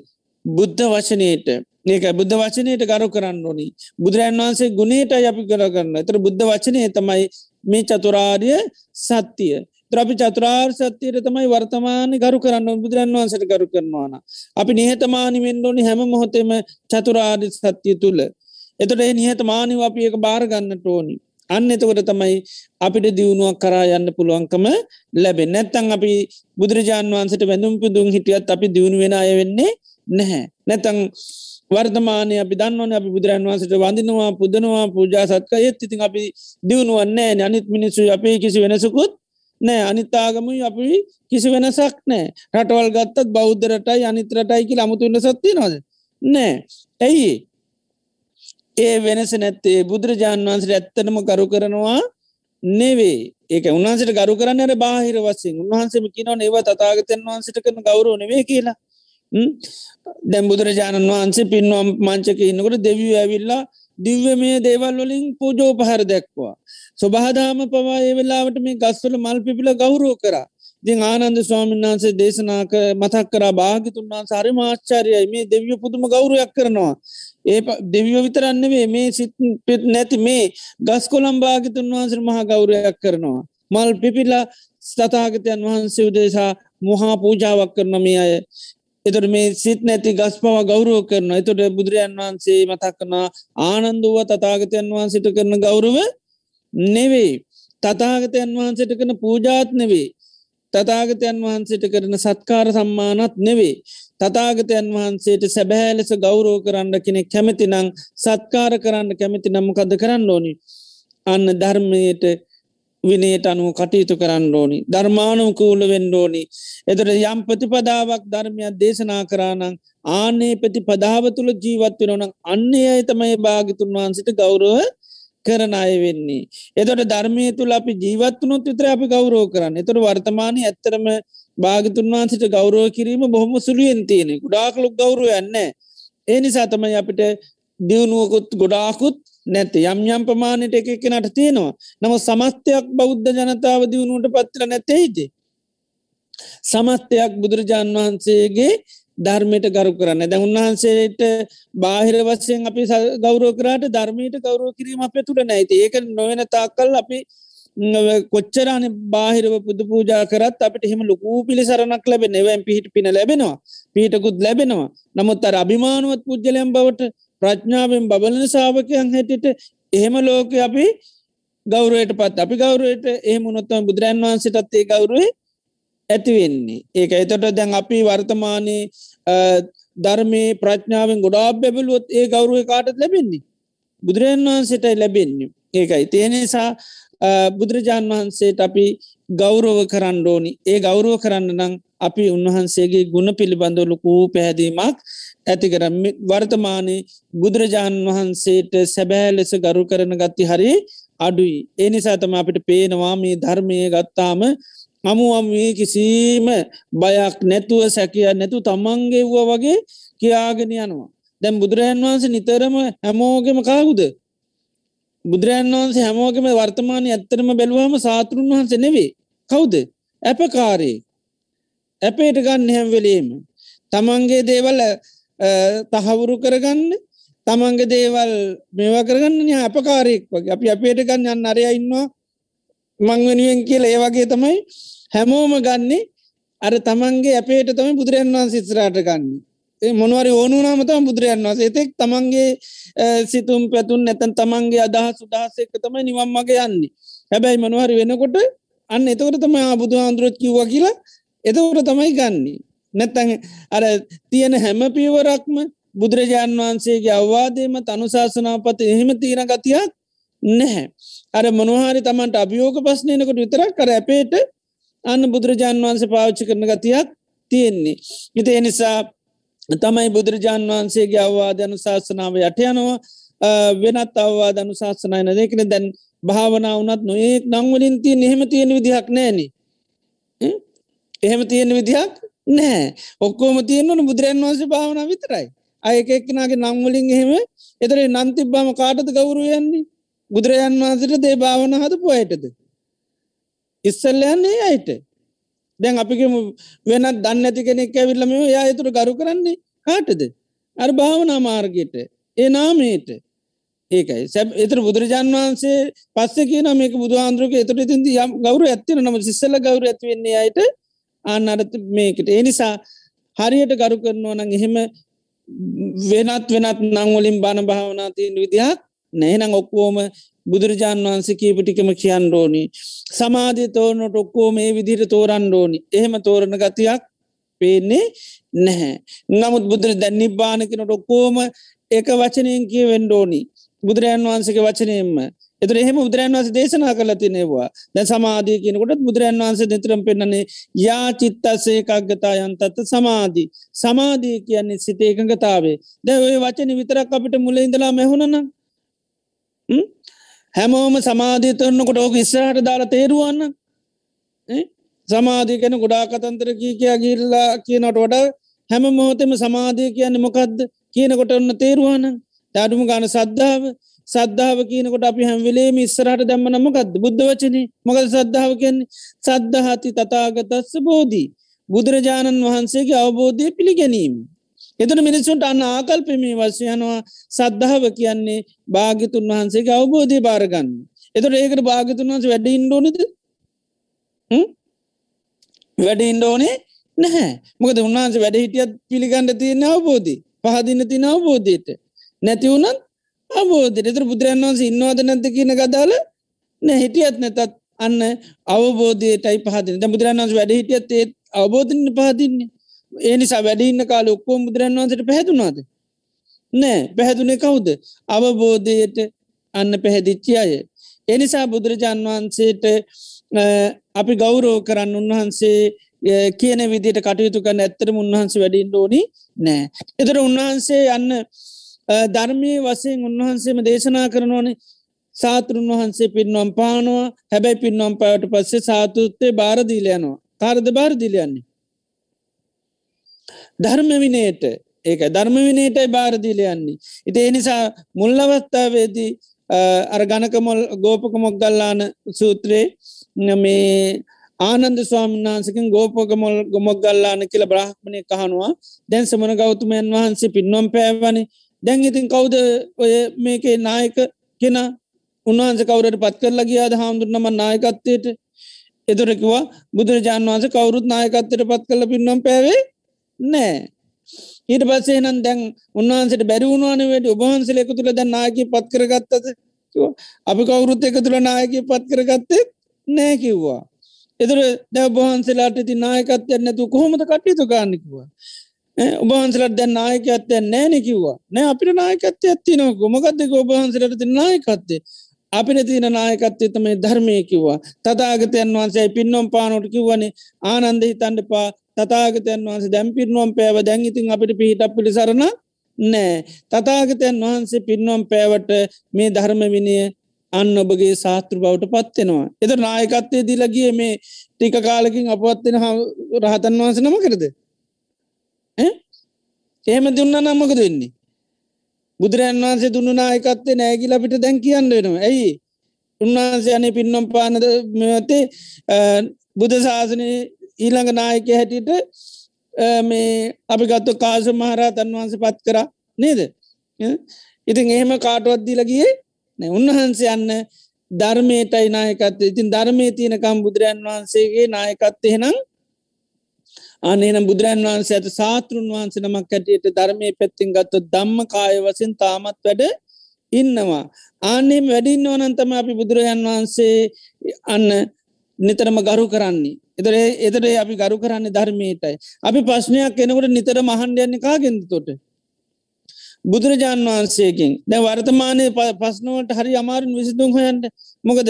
බුද්ධ වශනයට ඒක බුද්ධ වචනයට ගරු කරන්න ඕනි. බුදුරන් වහන්සේ ගුණේට අපි කර කරන්න. එතර බුද්ධ වචනය තමයි මේ චතුරාර්ය සත්‍යය ත්‍රපි චතුරාර් සත්‍යයට තමයි වර්තමාන ගරු කරන්න බුදුරන් වහන්සට ගරු කරනවාන අපි නිහතමානි වෙන්ඩෝනි හැම මොහොතෙම චතුරාර්ය සත්‍යය තුළ එතට නිහතමානිව අපි එක බාරගන්නට ඕනි. අන්න එතකොට තමයි අපිට දියුණුවක් කරා යන්න පුළුවන්කම ලැබෙන් නැත්තං අපි බුදුරජාන් වන්සට වැඳුම් පිදුම් හිටියත් අපි දියුණු වෙන අය වෙන්නේ නැහැ. නැතං වර්තමානය අපි දන්නවන අපි බුදුරන් වන්සට වඳනවා පුදනවා පූජා සත්ක ඒත් ඉතින් අපි දියුණුවන්නේ අනිත් මිනිස්සු අපේ කිසි වෙනසකුත් නෑ අනිතාගමුයි අපි කිසි වෙනසක් නෑ රටවල් ගත්තත් බෞද්ධරටයි අනිතරටයිකි අමුතුන්න සත්තිය නොද නෑ ඇයි ඒ වෙනස නැත්තේ? බුදුරජාණන් වහන්සට ඇත්තනම කරු කරනවා නෙවේ. ඒක උන්හන්සට ගරු කරන්නට බාහිර වසින් උන්හන්සම කිනව ඒව තතාගතයන් වහන්සට කරන ගෞරව නෙවේ කියලා. දැම් බුදුරජාණන් වහන්සේ පින්වම් මංචක ඉන්නකට දෙවිය ඇවිල්ලා දිව්‍ය මේ දේවල් වලින් පූජෝ පහර දැක්වා. ස්වබාදාම පවා ඒ වෙලාවට මේ ගස්වල මල් පිපිල ගෞරෝ කරා. ඉතින් ආනන්ද ස්වාමීන් වහන්සේ දේශනාක මතක් කරා භාගිතුන් වහන්ස හරි මාශ්චාරයයි මේ දෙවිය පුදුම ගෞරයක් කරනවා. ඒ දෙවියෝ විතරන්නවේ මේ සිත් පිත් නැති මේ ගස් කොළම් භාගිතුන් වහන්සර මහා ගෞරයක් කරනවා. මල් පිපිලා ස්ථතාගතයන් වහන්සේ උදේසා මොහා පූජාවක් කරන මේ අය. එතොට මේ සිත් නැති ගස් පව ගෞරුව කරන එතොට බුදුරජන් වහන්සේ මතක් කනා ආනන්දුව තතාගතයන් වහන්සිට කරන ගෞරුව නෙවෙයි. තතාගතයන් වහන්සට කරන පූජාත් නෙවේ තතාගතයන් වහන්සේට කරන සත්කාර සම්මානත් නෙවේ. තතාගතයන් වහන්සේට සැබෑ ලෙස ගෞරෝ කරන්න කෙනෙ කැමති නං සත්කාර කරන්න කැමති නම්මකද කරන්න ඕනි. අන්න ධර්මයට විනයට අනුව කටයුතු කරන්න ඕනි. ධර්මානුකූල වෙන්ඩෝනි. එතට යම් ප්‍රතිපදාවක් ධර්මයක් දේශනා කරානං ආනේ ප්‍රති පදාව තුළ ජීවත් වෙනවනම් අන්නේ අය තමයි භාගිතුන් වහන්සිට ගෞරව කරන අය වෙන්නේ. එතොට ධර්මය තුළ අපි ජීවත්වනුත් විතර අපි ගෞරෝ කරන්න එතොට වර්තමානය ඇත්තරම භාගතුන් වහන්සට ගෞරෝ කිරීම බොහොම සුළුවෙන් තියෙනෙ ගුඩාකලුක් ගෞරුව යන්න. ඒ නිසා තමයි අපිට දියුණුවකුත් ගොඩාකුත් නැති යම් යම් ප්‍රමාණයට එක එකනට තියෙනවා. නම සමස්තයක් බෞද්ධ ජනතාව දියුණුවට පත්‍ර නැතේද. සමස්තයක් බුදුරජාණන් වහන්සේගේ ධර්මයට ගරු කරන්න. දැ උන්වහන්සේට බාහිර වස්සයෙන් අපි ගෞරෝ කරට ධර්මයට ගෞරෝ කිරීම අප තුළ නැති ඒක නොවෙන තාකල් අපි කොච්චරන බාහිරව පුද පූජා කරත් අපට එහෙම ලොකූ පිළිසරනක් ලැබෙන එවැම් පිහිට පින ලැබෙනවා. පීටකුත් ලැබෙනවා. නමුත් අර අභිමානුවත් පුද්ජලයම් බවට ප්‍රඥාවෙන් බබලන සාාවකයන් හැටිට එහෙම ලෝක අපි ගෞරයට පත් අපි ගෞරයට ඒ මුණොත්තම බුදුරන් වහන්සටත් ඒ ගෞරුවේ ඇතිවෙන්නේ. ඒක එතට දැන් අපි වර්තමානය ධර්මය ප්‍රඥාවෙන් ගොඩා බැබලුවොත් ඒ ගෞරුව කාටත් ලැබෙන්නේ? බුදුරජන් වහන්සේට ලැබෙන්නේ. ඒකයි. තියෙනනිසා බුදුරජාණන් වහන්සේට අපි ගෞරව කරන්න ඕනි. ඒ ගෞරුව කරන්න නම් අපි උන්වහන්සේගේ ගුණ පිළිබඳවලකූ පැහැදීමක් ඇති කර වර්තමානය බුදුරජාණන් වහන්සේට සැබෑ ලෙස ගරු කරන ගත්ති හරි අඩුයි. ඒ නිසාතම අපිට පේනවා මේ ධර්මය ගත්තාම අමුුවම් කිසිීම බයක් නැතුව සැකිය නැතු තමන්ගේ වුව වගේ කියාගෙන යනවා. දැම් බුදුරජන් වහන්සේ නිතරම හැමෝගෙම කාගුද බුදුරජන් වහන්සේ හැමෝගෙම වර්තමානය ඇත්තරම බැලුවහම සාතුරුන් වහන්සේ නෙවේ කවුද? ඇපකාරේ. ඇපේට ගන්න හැම්වෙලේම තමන්ගේ දේවල් තහවුරු කරගන්න තමන්ගේ දේවල් මේවා කරගන්න අපකාරයෙක් වගේ. අපි අපේට ගන්න යන්න අරය ඉන්නවා. මං වෙනුවෙන් කියල ඒ වගේ තමයි හැමෝම ගන්නේ අර තමන්ගේ අපේට තම බුදුරන් වන්ස සිත්‍රාට ගන්නේ. මොනවරි ඕනුනාම තම බුදුරයන් වස එතෙක් තමන්ගේ සිතුම් පැතුන් නැතන් තමන්ගේ අදහ සුදහසෙක්ක තමයි නිවම් මගේ යන්නේ. හැබැයි මනුවහරි වෙනකොට අන්න එතකට තම බුදු හාන්දුරත් කිව්වා කියලා එතකට තමයි ගන්නේ. නැත්තැ අර තියෙන හැම පීවරක්ම බුදුරජාණන් වහන්සේගේ අවවාදේම තනුශාසනාපත එහෙම තියෙන ගතියක් නැහැ. අර මොනහරි තමන්ට අභියෝග පස්නයනකොට විතරක් කර ඇපේට අන්න බුදුරජාණන් වහන්සේ පාච්චි කරන ගතියක් තියෙන්නේ. හිත එනිසා තමයි බුදුරජාණන් වහන්සේගේ අවවාද අනුශාසනාව යට යනවා. වෙනත් අවවාද අනුශාසනයන දෙකන දැන් භාවනා වනත් නොඒක් නංවලින් තිය එහෙම තියෙන විදිහක් නෑන. එහෙම තියෙන විදිහක් නෑ ඔක්කෝම තියෙන්වන බුදුරන් වන්ස භාවන විතරයි. අයක එක්කනගේ නංවලින් එහෙම එතර නන්තිබ්බාම කාටද ගෞරුවයන්නේ බුදුරජන් වහන්සට දේ භාවන හද පොයටද ඉස්සල්ලයන්නේ අයට. දැන් අපිකම වෙනත් දන්න ඇති කෙනෙක් ඇවිල්ලම යා ඇතුර ගරු කරන්නේ කාටද? අර භාවනා මාර්ගයට ඒ නාමයට. ඒකයි. සැබ එතර බුදුරජාන් වහන්සේ පස්ස කියන මේක බුදුහාන්දුරක එතට තින්ද යම් ගෞර ඇත්තින නම සිස්සල ගෞර ඇතිවෙන්නේ අයට ආන්නරත මේකට. එනිසා හරියට ගරු කරනවා නං එහෙම වෙනත් වෙනත් නංවලින් බණ භාවනා තියෙන් විදිහක් නෑනං ඔක්කෝම බුදුරජාණන් වහන්සේ කීපටිකම කියන්න ඕනි. සමාධය තෝරනොට ඔක්කෝ මේ විදිහට තෝරන්න ඕනි. එහෙම තෝරණ ගතියක් පේන්නේ නැහැ. නමුත් බුදුර දැන් නිබ්බානකනට ඔක්කෝම එක වචනයෙන් කිය වෙන්ඩෝනි බුදුරජන් වහන්සගේ වචනයෙන්ම. එතුර එහෙම බුදුරන් වන්ස දේශනා කල තිනෙවා දැ සමාධී කියනකොට බුදුරන් වන්ස දෙතරම් පෙන්නන්නේ යා චිත්තස්සේ කක්ගතා යන්තත්ත සමාධී. සමාධී කියන්නේ සිතේකඟතාවේ දැ ඔය වචන විතරක් අපිට මුල ඉඳලා මෙහුණන හැමෝම සමාධී තරන්නකොට ඕක ඉස්සරහට දාලා තේරුවන්න. සමාධී කැන ගොඩා කතන්තර කී කියයා ගිල්ලා කියනට වඩා හැම මොහොතෙම සමාධය කියන්නේ මොකක්ද කියනකොට ඔන්න තේරුවාන ටඩුම ගාන සද්ධාව. සද්ධාව කියනකොට අපි හැම්වෙලේ ඉස්සරහට දැම්ම නමකක්ද බුද්ධ වචනේ. මොකද සද්ධාව කියන්නේ? සද්ධහති තතාගතස්ස බෝධී. බුදුරජාණන් වහන්සේගේ අවබෝධය පිළිගැනීම. එතන මිනිස්සුන්ට අන්න ආකල්පමේ වශයනවා සද්ධාව කියන්නේ භාගිතුන් වහන්සේගේ අවබෝධය භාරගන්න. එතට ඒකට භාගිතුන් වහන්ස වැඩ ඉන්ඩෝනද වැඩ ඉන්ඩෝනේ නැහැ. මොකද උන්වහන්ස වැඩ හිටියත් පිළිගණඩ තියෙන අවබෝධී පහදින්න තින අවබෝධයට. නැති වුණත් අවබෝධයට. එතර බුදුරන් වහන්ස ඉන්නවාද නැත කියන ගදාල නැ හිටියත් නැතත් අන්න අවබෝධයටයි පහදින ද බුදුරන් වන්ස වැඩ හිටියත් ඒත් අවබෝධන්න පහදින්නේ? ඒ නිසා වැඩඉන්න කාල ඔක්කෝ බුදුරන් වන්සට පැහැතුනාද නෑ. පැහැදුනේ කවුද? අවබෝධයට අන්න පැහැදිච්චි අය. එනිසා බුදුරජාන් වහන්සේට අපි ගෞරෝ කරන්න උන්වහන්සේ කියන විදිට කටයුතු කන්න ඇත්තරම උන්වහන්සේ වැඩින් ඕනි නෑ. එතර උන්වහන්සේ යන්න ධර්මය වසයෙන් උන්වහන්සේම දේශනා කරනවනේ. සාතෘන් වහන්සේ පින්නම් පානවා. හැබැයි පින්නම් පවට පස්සේ සාතුත්තේ බාරදීලයනවා කාරද බාරදිලයන්නේ ධර්ම විනයට. ඒක ධර්ම විනයටයි බාරදිලයන්නේ ඉති එනිසා මුල්ලවස්ථාවේදී අර ගණකමොල් ගෝපක මොක්ගල්ලාන සූත්‍රයේ මේ ආනන්ද ස්වාමින්නාන්සකින් ගෝපක මොල් ගොමොක්ගල්ලාන කියල බ්‍රහ්මණය කහනවා දැන් සමන ගෞතුමයන් වහන්සේ පින්නම් පෑවනි. දැන් ඉතින් කවුද ඔය මේකේ නායක කෙන? උන්වහන්ස කවරට පත් කරලා ගියාද හාමුදුරනම නායකත්වයට? එතුරකිවා බුදුරජාන් වන්ස කවරුත් නායකත්තයට පත් කල පින්නම් පැවේ? නෑ. ඊට පස්සේ නම් දැන් උන්වහන්සට බැරිවුණවාන වැඩ ඔබහන්සල එක තුළ දැන් නායක පත් කරගත්තද? අපි කවුරුත් එක තුළ නායක පත් කරගත්තේ නෑ කිව්වා. එතුර දැ බහන්සලාට ති නායකත්ය නැතු කොහොමද කටයුතු කාන්නෙකවා ඔබහන්සලට දැන් නායකත්ය නෑනෙ කිව්වා. නෑ අපිට නායකත්ය ඇත්ති නොක මොකක්ද ඔබහන්සලට නායකත්තේ අපිට තියන නායකත්වය තමයි ධර්මය කිව්වා. තතාගතයන් වහන්සේ පින්නම් පානොට කිව්වනේ ආනන්ද හිතන්ඩ පා තතාගතයන් වහන්සේ දැම්පිරනුවම් පෑව දැන් ඉතින් අපිට පිහිටක් පිළිසරණ නෑ තතාගතයන් වහන්සේ පින්නුවම් පෑවට මේ ධර්ම විනය අන්න ඔබගේ ශාස්තෘ බවට පත්වෙනවා. එත නායකත්වය දිලගිය මේ ටික කාලකින් අපත්වෙන රහතන් වහන්ස නම කරද. එහෙම දුන්න නම්මක දෙන්නේ. බුදුරන් වහන්සේ දුන්නු නායකත්තේ නෑගිල අපිට දැන් කියන්න වෙනවා ඇයි උන්වහන්සේ අනේ පින්නම් පානද මෙතේ බුද ශාසනය ඊළඟ නායක හැටියට මේ අපි ගත්තු කාස මහරහතන් වහන්ස පත් කර නේද? ඉතින් එහෙම කාටුවත් දීලගියේ නෑ. උන්වහන්සේ යන්න ධර්මයටයි නායකත්ව ඉතින් ධර්මය තියෙනකම් බුදුරන් වහන්සේගේ නායකත්තයෙනම් අනේනම් බුදුරන් වහන්සේ ඇත සාතෘන් වහන්සේ නමක් හැටියට ධර්මය පැත්තිෙන් ගත්තු දම්ම කාය වසින් තාමත් වැඩ ඉන්නවා. ආනෙම වැඩින්න ඕනන්තම අපි බුදුරජන් වහන්සේ අන්න නිතරම ගරු කරන්නේ. එතරේ එතරේ අපි ගරු කරන්නේ ධර්මයටයි. අපි ප්‍රශ්නයක් කෙනකට නිතර මහන්ඩයන්නේ කාගෙන්ද තොට. බුදුරජාණන් වහන්සේකින් දැ වර්තමානය පස්නුවට හරි අමාරුන් විසිදුම් හොයන්ට මොකද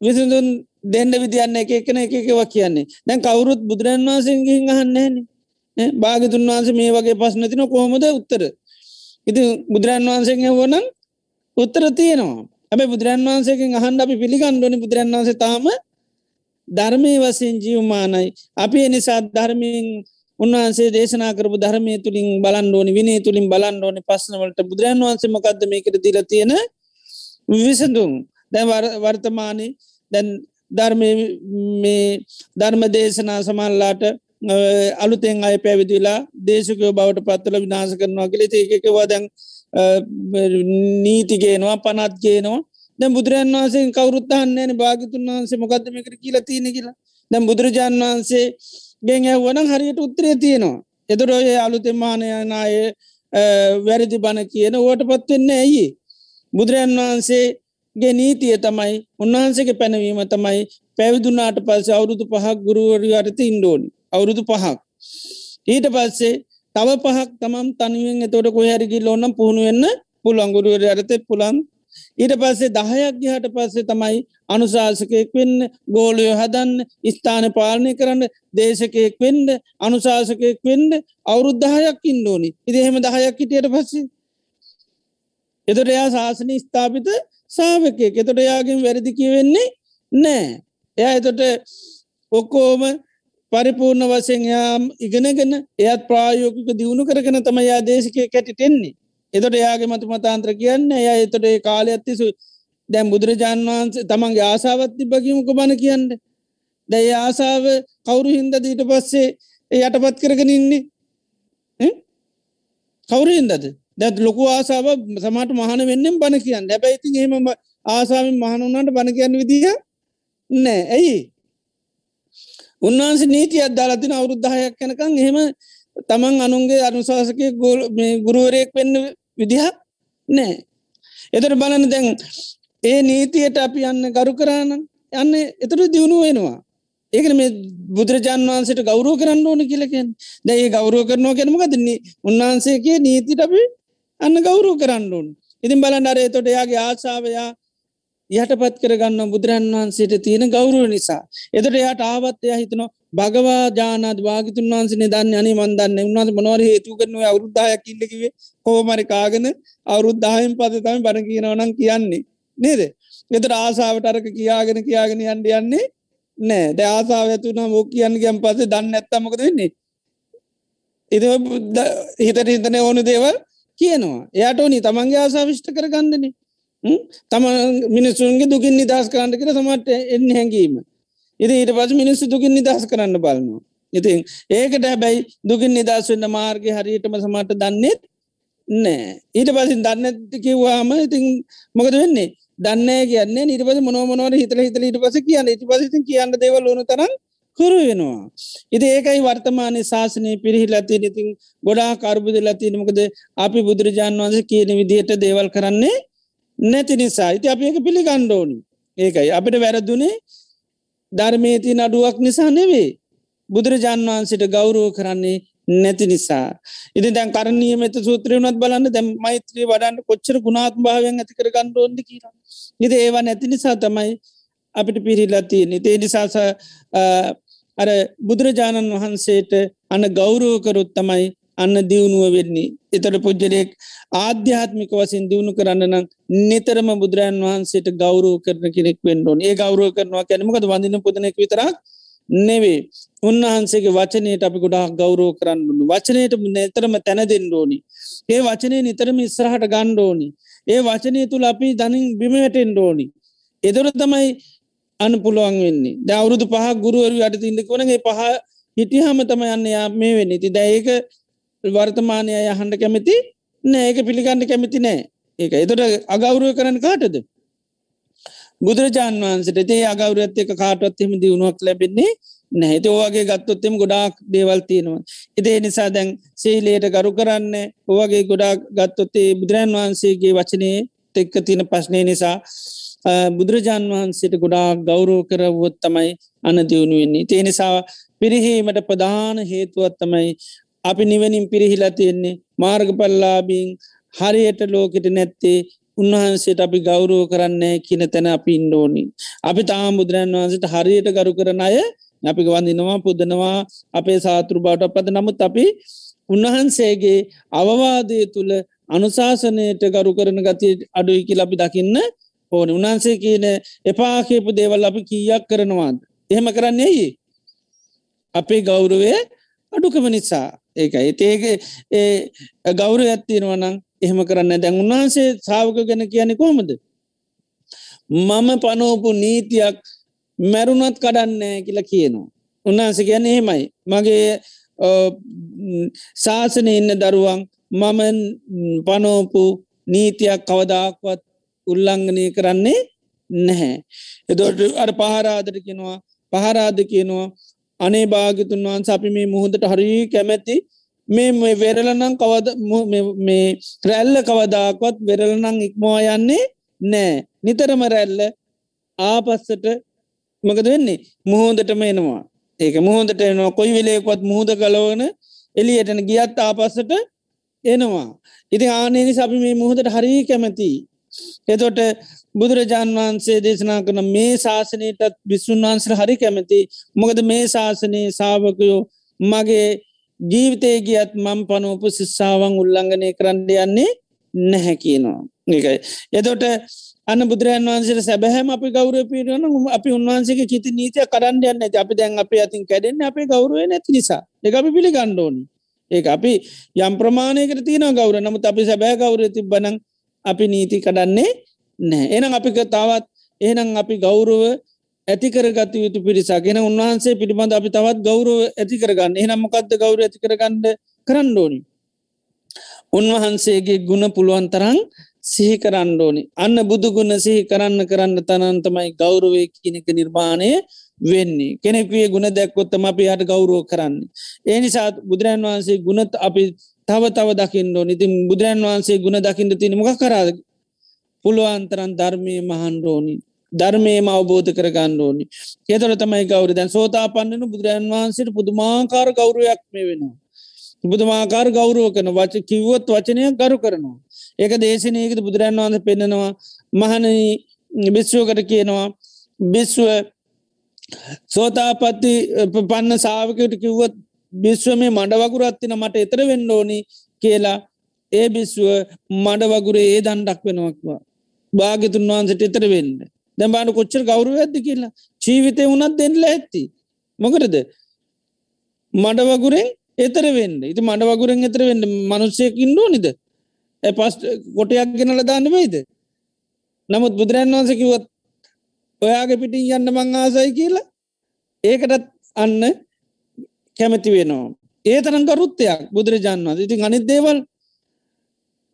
විසිදුන් දෙන්න විදින්න එක එකන එකකව කියන්නේ. දැන් කවුරුත් බුදුරන් වහන්සේගෙන් අහන්නේන භාගතුන් වහන්ස මේ වගේ පස්නතින කොහොමද උත්තර? ඉති බුදුරන් වහන්සේෙන් වනන් උත්තර තියෙනවා. ඇබ බුදුරන් වහන්සේකින් අහන්ඩ අපි පිළිගණ්ඩනි බුදුරන් වන්සේ තාම ධර්මය වසයෙන් ජීවමානයි. අපි එනිසා ධර්මයෙන් උන්වහන්සේ දේශනා කරපු ධර්මය තුළින් බලන්ඩෝනි විනේ තුළින් බලන්ඩෝනි පස්සනවලට බුදුරන් වහන්සේ මොකක්ද මේකට දිල තියෙන? විසඳුම්. දැ වර්තමානය දැන් ධර්ම මේ ධර්ම දේශනා සමල්ලාට අලුතෙන් අය පැවිදිලා දේශකයෝ බවට පත්තල විනාස කරනවා කලෙ ඒකවා දැන් නීතිගේනවා පනත්ගේනවා දැ බුදුරන් වන්සේ කවරුත්තහන්නේන භාගතුන් වහන්සේ මොකක්දමකට කියලා තියෙන කියලා. දැම් බුදුරජාණන් වහන්සේ ගෙන් ඇවන හරියට උත්තරේ තියෙනවා. එතුරෝය අලුතෙමානයනාය වැරදි බණ කියන ඕට පත්වෙන්න ඇයි බුදුරන් වහන්සේ ගේ නීතිය තමයි උන්වහන්සේගේ පැනවීම තමයි පැවිදුනාට පස්සේ අවුරුදු පහක් ගුරුවරි අරත ඉන්ඩෝනි අවුරුදු පහක්. ඊට පස්සේ තව පහක් තමම් තනිවෙන් එතොට කොහැරගි ලෝනම් පුහුණුවෙන්න පුළංගුරුවර අරත පුළන් ඊට පස්සේ දහයක් ගහට පස්සේ තමයි අනුශාසකයෙක් වෙන්න ගෝලයෝ හදන්න ස්ථාන පාලනය කරන්න දේශකයෙක් වෙන්ඩ අනුශාසකයෙක් වෙන්ඩ අවුරුද්ධහයක් ඉන්ඩෝනි ඉදිහෙම දහයක් හිටියට පස්සේ එතොට එයා ශාසන ස්ථාපිත සාාවකය එතොට යාගෙන් වැරදි කිවෙන්නේ නෑ එයා එතොට ඔක්කෝම පරිපූර්ණ වසයෙන් යාම් ඉගෙනගෙන එයත් ප්‍රායෝකික දියුණු කරගෙන තම යා දේශකය කැටිටෙන්නේ එතොට යාගේ මතු මතාන්ත්‍ර කියන්න එය එතොට ඒ කාලය ඇත්තිසු දැම් බුදුරජාන් වහන්සේ තමන්ගේ ආසාවත්ති බකිමක බණ කියන්න. දැයි ආසාාව කවුරු හින්ද දීට පස්සේ යටපත් කරගෙන ඉන්නේ? කවුරු හින්දද? දැත් ලොකු ආසාාව සමට මහන වෙන්නෙන් බණ කියන්න. හැබැයිති හෙම ආසාාවෙන් මහනුන්නට බණ කියන්න විදිහ නෑ. ඇයි? උන්වහන්ස නීති අදදාලතින අවුරුද්ධහයක් කැනකං එහෙම තමන් අනුන්ගේ අනුශාසකය ගෝල් ගුරුවරයෙක් වෙන්න විදිහක් නෑ එතට බලන දැන් ඒ නීතියට අපි යන්න ගරු කරන්න යන්න එතට දියුණු වෙනවා. ඒකන මේ බුදුරජාන් වහන්සට ගෞරෝ කරන්න ඕන කියලකෙන් දැයි ගෞරෝ කරනවා කෙනමකදන්නේ උන්වහන්සේගේ නීතිට අපි අන්න ගෞරූ කරන්න ඕන්. ඉතින් බලන්න අරේ තොට යාගේ ආසාාවයා යටපත් කරගන්න බුදුරන් වහන්සේට තියෙන ගෞරුව නිසා. එතට යාට ආවත්තය හිතන භගවා ජානත් භාගතුන් වහන්සේ දන්න අනි මන්දන්න උන්වහස මොනවර හේතු කරන අවුද්ධායක් ඉල්ලකිවේ කෝමරි කාගෙන අවුරුද්ධායෙන් පතතම බණ කියනවනම් කියන්නේ. නේද? එතට ආසාාවට අරක කියාගෙන කියාගෙන යන්ඩ යන්නේ නෑ ද ආසාාව ඇතුන ෝ කියන්න ගැම් පස දන්න ඇත්තමකද වෙන්නේ? එ හිතට හිතන ඕනු දේවල් කියනවා. එයට ඕනි තමන්ගේ ආසාවිෂ්ට කර ගන්නනේ තම මිනිස්සුන්ගේ දුකින් නිදස් කරන්න කර සමට එන්න හැඟීම. ඉති ඊට පස මිනිස්සු දුකින් නිදස් කරන්න බලනවා. ඉතින් ඒකට හැබැයි දුකින් නිදස් වන්න මාර්ග හරියටම සමට දන්නෙත් නෑ ඊට පසින් දන්න කිව්වාම ඉතින් මොකද වෙන්නේ? දන්න කියන්නේ නිට පස මොනොමනවර හිතල හිතල ඊට පස කියන්න. ඉට පසි කියන්න දෙවල් ඕන තරම් හුරු වෙනවා. ඉති ඒකයි වර්තමානය ශාසනය පිරිහිලතින ඉතින් ගොඩා කරබුද ලතිනමකද අපි බුදුරජාණන් වන්ස කියන විදිහට දේවල් කරන්නේ නැති නිසා. ඉති අප ඒක පිළිගණ්ඩෝනි ඒකයි. අපිට වැරදුනේ ධර්මේති නඩුවක් නිසා නෙවේ බුදුරජාන් වහන්සිට ගෞරුව කරන්නේ නැති නිසා. ඉති දැන් කරණය මෙත සූත්‍රයනත් බලන්න දැම් මෛත්‍රී වඩන්න කොච්චර ගුණාත්ම භාවයෙන් ඇතිකර ගණ්ඩෝන්ඩ කියර. ඉති ඒවා නැති නිසා තමයි අපිට පිරිල්ලතියන තේ නිසාස අර බුදුරජාණන් වහන්සේට අන්න ගෞරුවකරුත් තමයි අන්න දියුණුව වෙන්නේ. එතට පුද්ජලයෙක් ආධ්‍යාත්මික වසින් දියුණු කරන්න නම් නිතරම බුදුරන් වහන්සේට ගෞරුව කරන කෙනෙක් වෙන්ඩෝන් ඒ ගෞරුව කරනවා කැනමකද වඳන්න පුදනෙක් විතරක් නෙවේ උන්වහන්සේගේ වචනයට අපි ගොඩක් ගෞරෝ කරන්නු වචනයට නතරම තැන දෙන්නඩෝනි ඒ වචනය නිතරම ඉස්රහට ගණ්ඩෝනි ඒ වචනය තුළ අපි දනින් බිමවැටෙන්ඩෝනි එදොර තමයි අන පුළුවන් වෙන්නේ. ද අවුරුදු පහ ගුරුවරු අට ඉන්නක වනගේ පහ හිටිහම තම යන්න යා මේ වෙන්න. ති දැඒක වර්තමානය අය හන්ඩ කැමති නෑ ඒක පිළිගන්න කැමති නෑ ඒක එතොට අගෞරුව කරන්න කාටද බුදුරජාන් වහන්සට ඒ අගෞරත් එක කාටත්හෙම දියුණුවක් ලැබෙන්නේ නැහිත ඕවගේ ගත්තොත්තෙම ගොඩාක් දේවල් තියෙනවා. ඉදේ නිසා දැන් සේලයට ගරු කරන්න ඕවගේ ගොඩාක් ගත්තොත්තේ බුදුරන් වහන්සේගේ වචනය තෙක්ක තියෙන පශ්නය නිසා බුදුරජාන් වහන්සේට ගොඩාක් ගෞරෝ කරවොත් තමයි අන දියුණුවෙන්නේ. තේ නිසා පිරිහීමට ප්‍රධාන හේතුවත් තමයි අපි නිවනින් පිරිහිලා තියෙන්නේ මාර්ගපල්ලාබීන් හරියට ලෝකෙට නැත්තේ උන්වහන්සේට අපි ගෞරුව කරන්න කියන තැන අපි ඉන්ඩෝනි. අපි තාම බුදුරන් වහන්සට හරියට ගරු කරන අය අපි වඳනවා පුදනවා අපේ සාතුරු බවට පද නමුත් අපි උන්වහන්සේගේ අවවාදය තුළ අනුශාසනයට ගරු කරන ගති අඩුයි කියල අපි දකින්න ඕන උන්හන්සේ කියන එපාකේපු දේවල් අපි කීයක් කරනවාද. එහෙම කරන්නේ අපේ ගෞරුවය අඩුකම නිසා. ඒක ඒඒක ඒ ගෞර ඇත්තියෙනවනම් එහෙම කරන්න දැන් උන්වහන්සේ සාාවක ගැන කියන කොහොමද? මම පනෝපු නීතියක් මැරුණත් කඩන්නේ කියලා කියනවා. උන්වහන්ස ගැන එහෙමයි. මගේ ශාසන ඉන්න දරුවන් මම පනෝපු නීතියක් කවදාක්වත් උල්ලංඝනය කරන්නේ නැහැ. එදොට අර පහරාදර කෙනවා පහරාද කියනවා අනේ භාගතුන් වහන්ස අපි මේ මුහොදට හරි කැමැති මේ වෙරලනං කවද මේ රැල්ල කවදාක්වත් වෙරලනං ඉක්මවා යන්නේ නෑ. නිතරම රැල්ල ආපස්සට මකද වෙන්නේ? මුහෝදටම එනවා. ඒක මුහොදට එනවා. කොයි වෙලේකොත් මුහද කලවන එලියටන ගියත් ආපස්සට එනවා. ඉති ආනනි සපි මේ මුහදට හරි කැමැති. එතොට බුදුරජාන් වහන්සේ දේශනා කන මේ ශාසනයටත් බිස්සුන් වහන්සර හරි කැමති. මොකද මේ ශාසනයේ සාාවකයෝ මගේ ජීවිතය ගියත් මම් පනෝපු සිස්සාවන් උල්ලංඝනය කරන්න යන්නේ නැහැ කියනවා. ඒකයි. එතොට අන්න බුදුරන් වන්සේ සැබැහම අපි ගෞරව පිරන අපි උන්වහන්සේගේ කිති නීතිය කරන්න යන්න ඇති අපි දැන් අප අතින් කැඩෙන් අපේ ගෞරුව නැති නිසා. එක අපි පිළි ගණ්ඩෝනි ඒ අපි යම් ප්‍රමාණයකට තියන ගෞර නමුත් අපි සැබෑ ගෞර තිබ්බනං අපි නීති කඩන්නේ නෑ එනම් අපි තවත් එහනම් අපි ගෞරුව ඇතිකරගත යුතු පිරිසා ගෙන උන්වහන්සේ පිළිබඳ අපි තවත් ගෞරුව ඇතිකරගන්න එනම්මකක්ද ගෞර ඇතිකරගන්න කරන්න ඕනි. උන්වහන්සේගේ ගුණ පුළුවන් තරං සිහි කරන්න ඕනි. අන්න බුදුගුණ සිහි කරන්න කරන්න තනන්තමයි ගෞරුවය කියනක නිර්මාණය වෙන්නේ. කෙනෙක්වේ ගුණ දැක්කොත්තම අපි යට ගෞරුව කරන්න. ඒ නිසා බුදුරන් වහන්සේ ගුණත් අපි තව තව දකිින්ඩෝ ඉතින් බුදුරන් වහන්සේ ගුණ දකිින්ට තිනමක කරාද? පුළුවන්තරන් ධර්මය මහන්ඩෝනි ධර්මයම අවබෝධ කරගන්න ඕනි. ඒතර තමයි ගෞර දැන් සෝතා පන්නන බුදුරන් වහන්සේට පුදුමාකාර ගෞරුවයක් මේ වෙනවා. බුදුමාකාර ගෞරුව කන වච කිව්වොත් වචනය ගරු කරනවා. ඒක දේශනයකද බුදුරන් වහන්ස පෙන්න්නනවා මහන බිස්්ුවකට කියනවා. බිස්්ුව සෝතාපත්ති පන්න සාාවකට කිව්වත් බිස්්ව මේ මඩ වගුරත්තින මට එතර වෙන්න ඕනි කියලා. ඒ බිස්්ුව මඩ වගුරේ ඒ දණ්ඩක් වෙනවක්වා භාගතුන් වහන්සට එතර වෙන්න. දැබාන කොච්චර ගෞරුව ඇද කියලා? ජීවිතය වුණත් දෙන්නල ඇත්ති මොකරද මඩ වගුරෙන් එතර වෙන්න. ඉති මඩ වගුරෙන් එතර වෙන්න මනුස්සයකින් ෝනිද ඇ පස් කොටයක් ගෙනල දාන්න වෙයිද? නමුත් බුදුරන් වහන්සකිවත් ඔයාගේ පිටින් යන්න මං ආසයි කියලා ඒකටත් අන්න කැමැති වෙනවා. ඒ තරන් කරුත්තයක් බුදුරජාන් වන්ස ඉතින් අනිත් දේවල්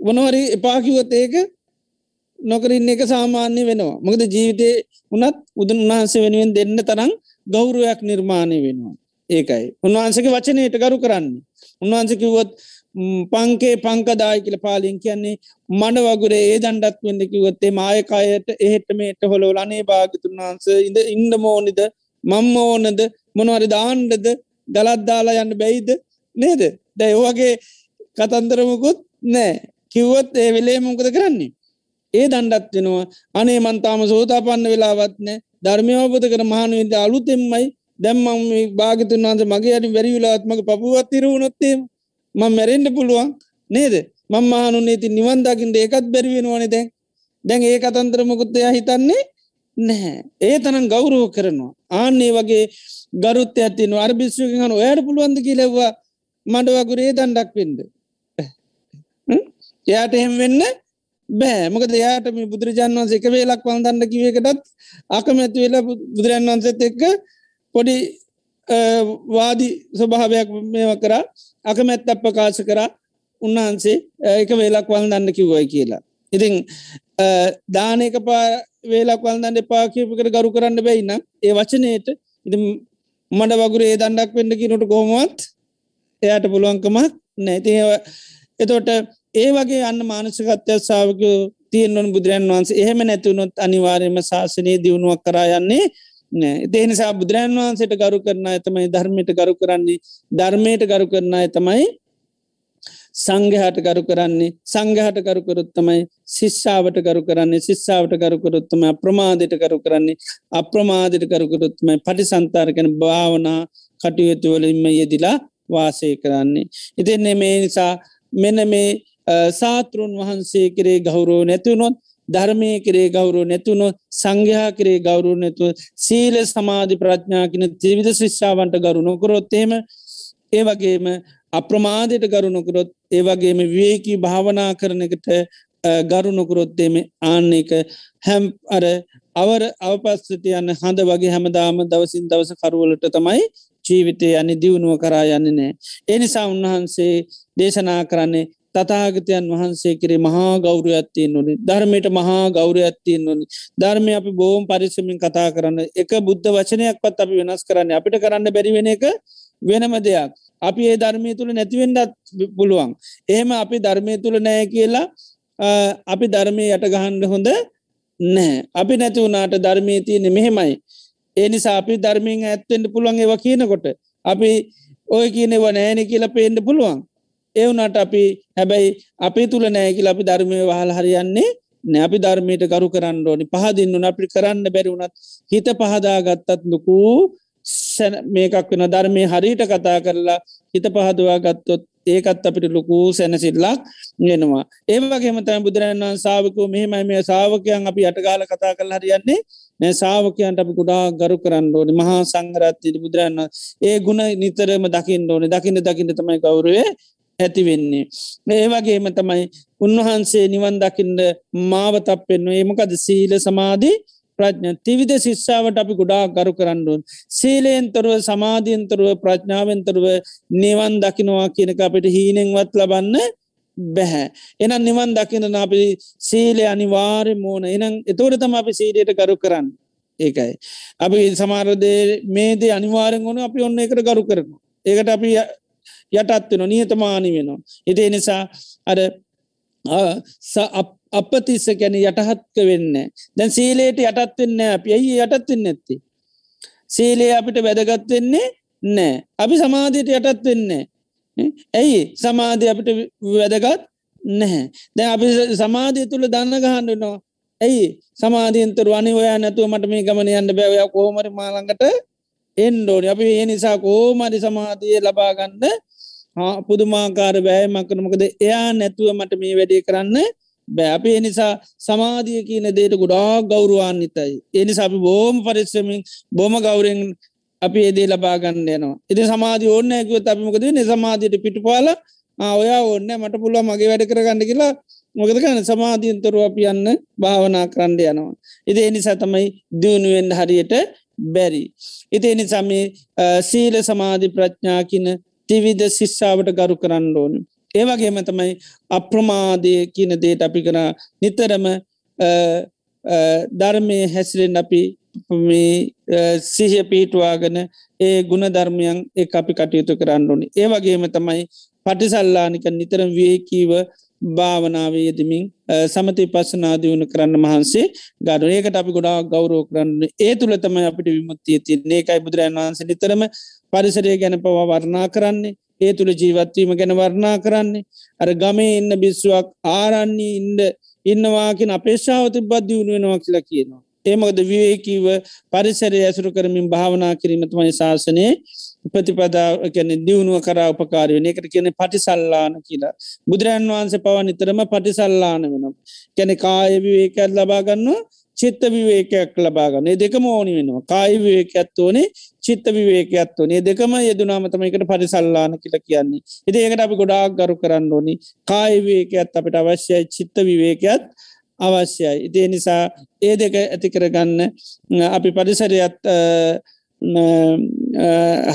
වනවරි එපාකිවත් ඒක නොකරන්න එක සාමාන්‍ය වෙනවා. මකද ජීවිතය උනත් උදන් වහන්සේ වෙනුවෙන් දෙන්න තරම් ගෞරුවයක් නිර්මාණය වෙනවා. ඒකයි. උන්වහන්සගේ වචනයට ගරු කරන්නේ. උන්වහන්සකිවොත් පංකේ පංකදායි කියල පාලින් කියන්නේ මඩ වගුරේ ඒ දණ්ඩත් වෙන්න කිවත්තේ මායකායට එහෙට මේට හොලොල අනේ භාගතුන් වහන්ස ඉද ඉන්ඩ මෝනිද මම්ම ඕනද? මොනවරි දාණ්ඩද ගලත්දාලා යන්න බැයිද? නේද? දැ වගේ කතන්දරමකුත් නෑ කිව්වොත් ඒ වෙලේ මොකද කරන්නේ? ඒ දණ්ඩත් වෙනවා. අනේ මන්තාම සෝතාපන්න වෙලාවත්නෑ ධර්මයවබත කර මහන විද අලුතෙම්මයි දැම්මම් භාගතුන් වන්ස මගේ අඩි වැරිවිලාත්මක පපුුවත් තිරුණොත්තේම මං මැරෙන්ඩ පුළුවන් නේද? මං මහනුන්නේ ති නිවන්දාකින්ට ඒකත් බැරිවෙනවාන දැන්. දැන් ඒ කතන්ත්‍ර මොකුත්තයා හිතන්නේ? නැහැ. ඒ තනම් ගෞරුව කරනවා. ආන්නේ වගේ ගරුත්ත ඇතින අර්භිශ්වකහන ඔයට පුළුවන්ද කිලෙවා මඩවගුරේ දණ්ඩක් වෙන්ඩ එයාට එහෙම වෙන්න බෑ. මොකද එයාට මේ බුදුරජාන් වන්සේ එක වේලක් වන්දන්න කිවකටත් අකමැති වෙලා බුදුරන් වන්සත් එක්ක පොඩි වාදි ස්වභාවයක් මේව කරා. අකමැත් අප ප්‍රකාශ කරා. උන්වහන්සේ එක වේලක් වල්දන්න කිව්වයි කියලා. ඉතිං දානක පා වේලක් වල්දන්න එපා කියපකට ගරු කරන්න බැයින්න ඒ වචනයට ඉති මඩ වගුරේ දණ්ඩක් වෙන්න කිනට කොහොමත් එයාට පුළුවන්කමක් නැති එතොට ඒ වගේ අන්න මානසිකත්වය සාාවකය තියෙන්වන බුදුරන් වහන්සේ. එහෙම නැතිවුණොත් අනිවාර්යම ශාසනය දියුණුවක් කරා යන්නේ ඒ නිසා බුදුරන් වහන්සේට ගරු කරන ඇතමයි ධර්මයට ගරු කරන්නේ. ධර්මයට ගරු කරන ඇතමයි සංඝහට ගරු කරන්නේ. සංඝහට කරුකරොත්තමයි ශිෂ්ෂාවට කරු කරන්නේ. ශිෂ්ෂාවට කරුකරොත්තම අප්‍රමාදයට කරු කරන්නේ. අප්‍රමාදයට කරුකරොත්මයි පටි සන්තාරකන භාවනා කටයුතුවලින්ම යෙදිලා වාසය කරන්නේ. ඉතින්නේ මේ නිසා මෙන මේ සාතෘන් වහන්සේ කරේ ගෞරෝ නැතිවුණොත් ධර්මය කරේ ගෞරුව නැතුුණු සංඝයා කරේ ගෞරුව නැතුව සීල සමාධි ප්‍රඥාකින ත්‍රිවිධ ශිෂ්ෂාවන්ට ගරුණු කොරොත්තේම ඒ වගේම අප්‍රමාදයට ගරුණුකරොත් ඒවගේම විවේකී භාවනා කරන එකට ගරුණුකරොත්තේම ආන්න එක හැම් අර අවර අවපස්සට යන්න හඳ වගේ හැමදාම දවසින් දවස කරුවලට තමයි ජීවිතය යනි දියුණුව කරා යන්න නෑ. එනිසා උන්වහන්සේ දේශනා කරන්නේ තතාගතයන් වහන්සේ කරේ මහා ගෞරයත්තියෙන් නොනි ධර්මයට මහා ගෞරයත්තියෙන් නොනි ධර්මය අපි බෝම් පරිසමින් කතා කරන්න. එක බුද්ධ වචනයක් පත් අපි වෙනස් කරන්න අපිට කරන්න බැරිවෙන එක වෙනම දෙයක්. අපි ඒ ධර්මය තුළ නැතිවෙන්ඩත් පුළුවන්. එහෙම අපි ධර්මය තුළ නෑ කියලා අපි ධර්මය යට ගහන්ඩ හොඳ නෑ අපි නැති වුණට ධර්මය තියෙන මෙහෙමයි. ඒ නිසා අපි ධර්මයෙන් ඇත්තෙන්ට පුළුවන් ඒව කියනකොට අපි ඔය කියනෙව නෑන කියලා පේෙන්ට පුළුවන්. එවනට අපි හැබැයි අපි තුළ නෑකිල අපි ධර්මය වහල් හරියන්නේ නෑ. අපි ධර්මයට කරු කරන්න ඕනි. පහදින්නන අපි කරන්න බැරිවුණත් හිත පහදා ගත්තත් ලොකූ මේකක් වෙන ධර්මය හරිට කතා කරලා හිත පහදවා ගත්තොත් ඒකත් අපිට ලොකූ සැනසිල්ලක් ගෙනවා ඒවගේම තම බුදුරන් වන් සාාවකෝ මෙහෙමයි මේ සාාවකයන් අපි අටගාල කතා කළ හරියන්නේ. නෑ සාාවකයන්ට අපි කුඩා ගරු කරන්න ඕනි. මහා සංගරත්තියට බුදුරන්න ඒ ගුණ නිතරම දකින්න ඕනේ. දකින්න දකින්න තමයි කවරුවේ ඇතිවෙන්නේ. ඒ වගේම තමයි උන්වහන්සේ නිවන් දකිින්ට මාවතප්පෙන්න්න ඒමකද සීල සමාධී ප්‍රඥ තිවිධ ශිස්සාාවට අපි ගොඩා ගරු කරන්නුවන්. සීලයෙන්තරුව සමාධීන්තරුව ප්‍රඥාවෙන්තරුව නිවන් දකිනවා කියනක අපිට හීනෙන්වත් ලබන්න බැහැ. එනම් නිවන් දකින අපි සීලය අනිවාර්ය මෝන එනම් එතෝට තම අපි සීලයට ගරු කරන්න. ඒකයි. අපි සමාරදේ මේදේ අනිවාරෙන් ඕන අපි ඔන්න එකට ගරු කරනු. ඒකට අපි යටත් වෙන නියතමානි වෙනවා. ඉතිේ නිසා අර අපතිස්ස කැන යටහත්ක වෙන්න. දැන් සීලයට යටත් වෙන්න අපි ඇයි යටත් වෙන්න ඇත්ති. සීලේ අපිට වැදගත් වෙන්නේ නෑ. අපි සමාධයට යටත් වෙන්නේ. ඇයි සමාධය අපිට වැදගත් නැහැ. දැ අපි සමාධය තුළ දන්න ගහන්ඩනවා. ඇයි සමාධීන්තර අනි ඔයා නැතුව මට මේ ගමන යන්න බැවය කෝමරි මාළඟට එන්ඩෝනි අපි ඒ නිසා කෝමරි සමාධිය ලබාගන්න පුදුමාකාර බෑයමක් කරනමකද එයා නැතුව මට මේ වැඩේ කරන්න බෑපේ නිසා සමාධිය කියන දේට ගොඩා ගෞරුවාන්නිතයි. එනි අපි බෝම පරිස්සමින් බොම ගෞරෙන් අපි ඒදේ ලබාගන්න යනවා. එති සමාධී ඕන්න ඇකුව අපිමකද න සමාධයට පිටුපාල ඔයා ඔන්න මට පුළුව මගේ වැඩ කරගන්න කියලා මොකද කන සමාධීන්තරුව අපි යන්න භාවනා කරන්න යනවා. එති එනිසා තමයි දියුණුවෙන් හරියට බැරි. ඉති එනිසාම සීල සමාධි ප්‍රඥා කියන තිවිධ ශිෂ්ෂාවට ගරු කරන්න ඕන. ඒවගේම තමයි අප්‍රමාදය කියන දේට අපි කර නිතරම ධර්මය හැසිරෙන් අපි සිහිය පීටවාගෙන ඒ ගුණ ධර්මයන් ඒ අපි කටයුතු කරන්න ඕනි. ඒ වගේම තමයි පටිසල්ලානික නිතරම් වේකීව භාවනාවේ යෙදමින් සමති පස්සනාදියුණු කරන්න මහන්සේ ගඩු ඒකට අපි ගොඩා ගෞරෝ කරන්න ඒ තුළ තමයි අපිට විමුත්තිය තින්නේ ඒකයි බුදුරන් වහන්ස නිතරම පරිසරය ගැන පවා වර්ණා කරන්නේ ඒ තුළ ජීවත්වීම ගැන වර්ණා කරන්නේ. අර ගමේ ඉන්න බිස්සුවක් ආරන්නේ ඉන්ඩ ඉන්නවාකින් අපේශාවති බද්ධියුණු වෙනවා කියලා කියනවා. ඒමකද විවේකීව පරිසරය ඇසුරු කරමින් භාවනා කිරීමතුමයි ශාසනය ප්‍රතිපදාව කැන දියුණුව කරා උපකාරයන එකට කියන පටිසල්ලාන කියලා. බුදුරන් වහන්සේ පව නිතරම පටිසල්ලාන වෙනම් කැන කාය විවේකත් ලබාගන්න චිත්ත විවේකයක් ලබාගන්න දෙකම ඕනි වෙනවා. කායි විවේකඇත් ඕනේ චිත්ත විවේකඇත් ඕනේ දෙකම යෙදුනාමතමයිකට පරිසල්ලාන කියල කියන්නේ. එති ඒකට අපි ගොඩාක් ගරු කරන්න ඕනි. කායිවේකඇත් අපිට අවශ්‍යයි චිත්ත විවේකත් අවශ්‍යයි. ඉතිේ නිසා ඒ දෙක ඇති කරගන්න අපි පරිසරයත්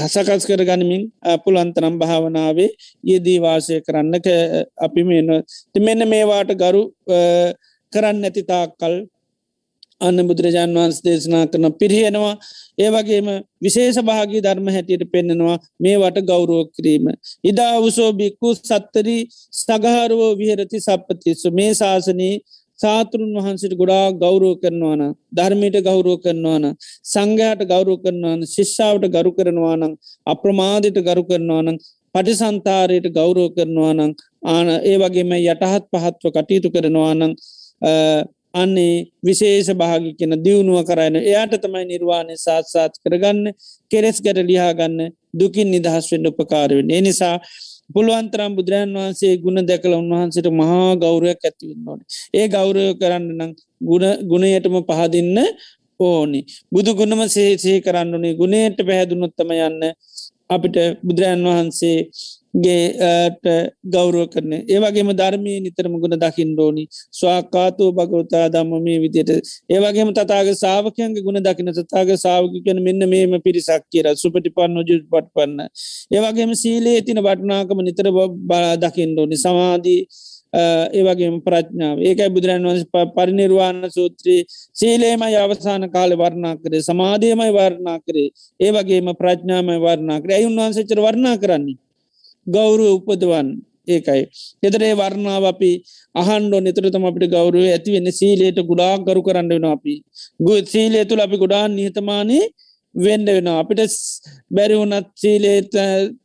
හසකස් කර ගනිමින් පුළන්තරම් භාවනාවේ යෙදී වාසය කරන්න අපි මෙන්න මෙන්න මේවාට ගරු කරන්න ඇති තාක්කල් අන්න බුදුරජාන් වහන්ස දේශනා කරන පිරිහෙනවා ඒවගේම විශේෂ භාගී ධර්ම හැටියට පෙන්නෙනවා මේවට ගෞරුව කිරීම. ඉදා උසෝ බික්කු සත්තරී සගහරුවෝ විහරති සප්පතිස්සු මේ ශාසනී සාතුරුන් වහන්සට ගොඩා ගෞරෝ කරනවාන ධර්මයට ගෞරෝ කරනවාන සංඝයාට ගෞරෝ කරනවාන ශිෂ්ෂාවට ගරු කරනවානං අප්‍රමාධයට ගරු කරනවානං පටිසන්තාරයට ගෞරෝ කරනවානං ආන ඒ වගේම යටහත් පහත්ව කටයුතු කරනවානං අන්නේ විශේෂ භාගි කියෙන දියුණුව කරන්න එයාට තමයි නිර්වාණය සාත්සාත් කරගන්න කෙරෙස් ගැට ලියාගන්න දුකින් නිදහස් වෙන්ඩ උපකාරවෙන් එනිසා පුළුවන්තරම් බුදුරන් වහන්සේ ගුණ දැකල උන්වහන්සට මහා ගෞරයක් ඇතිවන්න ඕන. ඒ ගෞරය කරන්න නම් ගුණයටම පහදින්න ඕනි. බුදු ගුණම සේසේ කරන්න ඕනේ. ගුණයට පැහැදුනොත්තම යන්න අපිට බුදුරන් වහන්සේ ගේට ගෞරුව කරන. ඒවගේම ධර්මය නිතරම ගුණ දකිින් ඩෝනි ස්වාකාතෝ භගවතා දම්ම මේ විදියට ඒවගේම තතාග සාාවකයන්ගේ ගුණ දකින තතාග සාාවක කන මෙන්න මේම පිරිසක් කියර සුපටි පන්න ජුත් පට පන්න ඒවගේම සීලේ තින වටනාකම නිතර බලා දකිින් ඩෝනි සමාදී ඒවගේම ප්‍රඥාව. ඒකයි බුදුරන් වන්ස පරිනිර්වාණ සූත්‍රී සීලේමයි අවසාන කාල වර්ණා කරේ. සමාධයමයි වර්ණා කරේ. ඒවගේම ප්‍රඥාමයි වර්ණා කරේ. ඇයුන් වහන්සචර වර්ණා කරන්නේ? ගෞරුව උපදවන් ඒකයි. එතරේ වර්ණාව අපි අහන්ඩෝ නිතරතම අපිට ගෞරුව ඇති වෙන්න. සීලයට ගුඩා ගරු කරන්න වෙන අපි. ගු සීලේ තුළ අපි ගොඩා නිහතමානී වෙන්ඩ වෙන අපිට බැරි වුනත් සීලේත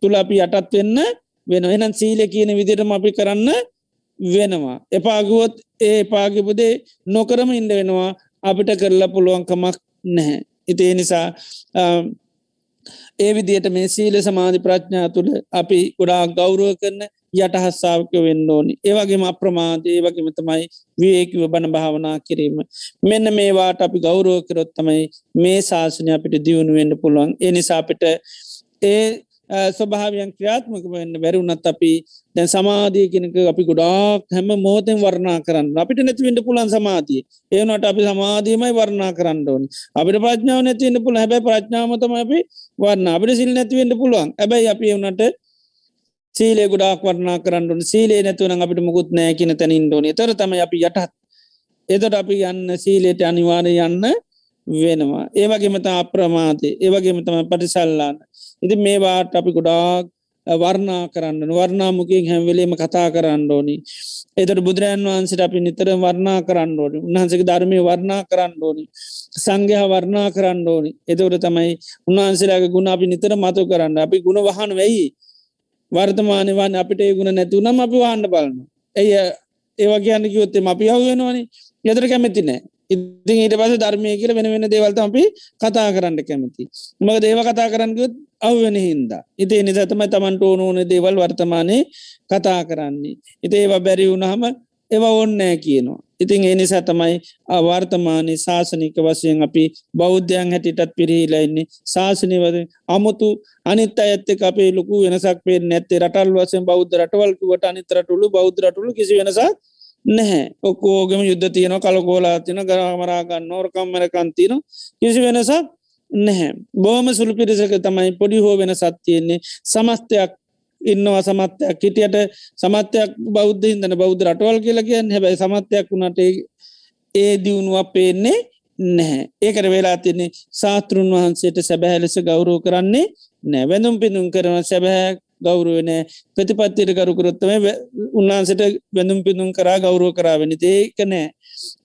තුළ අපි යටත් වෙන්න වෙන එනම් සීල කියන විදිරම අපි කරන්න වෙනවා. එපාගුවොත් ඒ පාගිපුදේ නොකරම ඉන්ඩ වෙනවා. අපිට කරලා පුළුවන්කමක් නැහැ. ඉතිේ නිසා ඒ විදියට මේ සීල සමාධි ප්‍රඥා තුළ අපි ගොඩා ගෞරුව කරන යටහස්සාාවක වෙන්න ඕනි. ඒවගේම අප්‍රමාද ඒ වගේම තමයි වියකිව බණ භාවනා කිරීම. මෙන්න මේවාට අපි ගෞරුව කරොත්තමයි මේ ශාසනය අපිට දියුණුවෙන්න්න පුළුවන්. එනිසාපිට ඒ ස්වභාවයන් ක්‍රියාත්මක වෙන්න බැරුණත් අපි දැන් සමාධිය කෙනක අපි ගොඩාක් හැම මෝතෙන් වර්ණා කරන්න. අපිට නැතිවෙන්ට පුලන් සමාධිය. ඒනට අපි සමාධීමයි වර්ණා කරන්න ඕනි. අපිට ප්‍රඥාව නැතිවෙන්න පුළ හැබැ ප්‍රඥාමතම අපි වර්ණ. අපිට සිල් නැතිවෙන්ට පුළුවන්. ඇබැයි අපි වනට සීලේ ගොඩක් වර්ණා කරන්නඩුන් සීලේ නැතුවන අපිට මුකුත් නෑ කියන තැනින් ඩෝන තර තම අපි යටත් එතට අපි යන්න සීලේට අනිවාරය යන්න වෙනවා. ඒවගේමත අප්‍රමාතය ඒවගේම තම පටිසල්ලාන්න ඉති මේවාට අපි ගොඩාක් වර්ණා කරන්න වර්ණාමුකින් හැම්වෙලේම කතා කරන්න ඕනි. එතට බුදුරජන් වහන්සට අපි නිතර වර්ණා කරන්න ඕනි. උන්හන්සක ධර්මය වර්ණා කරන්න ඕනි. සංඝහ වර්ණා කරන්න ඕනි. එතවට තමයි උන්වහන්සේලාගේ ගුණ අපි නිතර මතු කරන්න. අපි ගුණ වහන වෙයි. වර්තමානවන් අපිට ඒ ගුණ නැතුවනම් අපි වහන්න බලන්න ඇය ඒවා කියන්න කිවොත්තේ අපි හවෙනවානි යදර කැමැති නෑ. ඉතින් ඊට පස ධර්මය කියල වෙන වෙන දේවල්ත අපි කතා කරන්න කැමති. මක දේව කතා කරන්නගත් අවවෙන හින්දා. ඉතිේ නිසතම තමන්ට ඕන ඕන දේවල් වර්තමානය කතා කරන්නේ. ඉති ඒවා බැරි වුණහම ඒවා ඔන්නෑ කියනවා. ඉතින් ඒ නිසා තමයි අවර්තමානය ශාසනික වසයෙන් අපි බෞද්ධයන් හැටිටත් පිරිහිලයින්නේ ශාසනයවද අමුතු අනිත් අඇත්තක අපේ ලොකු වෙනසක් පේ නැත්තේ. රටල් වසෙන් බෞද්ධ රටවල්කුවට අනිතරටුළු බෞද්ධ රටුළු කිසි වෙනසක් නැහැ. ඔක්කෝගම යුද්ධ තියන කලකෝලා තින ගරාමරාගන්න ඕරකම්මරකන්තින කිසි වෙනසක් නැහැ. බෝම සුළු පිරිසක තමයි පොඩි හෝ වෙන සත්තියෙන්නේ සමස්තයක් ඉන්නවා සමත්‍යයක් හිටියට සමත්‍යයක් බෞද්ධ හිදන බෞද්ධ රටවල් කියලා කියන්න. හැබයි සමත්‍යයක් වුණට ඒ දියුණුවක් පේන්නේ නැහැ. ඒකට වෙලා තින්නේ සාතෘන් වහන්සේට සැබැහැලෙස ගෞරෝ කරන්නේ නෑ වැඳුම් පිඳුම් කරන සැබැහැ ගෞරුවනෑ ප්‍රතිපත්තියට කරුකරොත්තම උන්වහන්සට වැඳුම් පිඳුම් කරා ගෞරුව කරාවනි ඒක නෑ.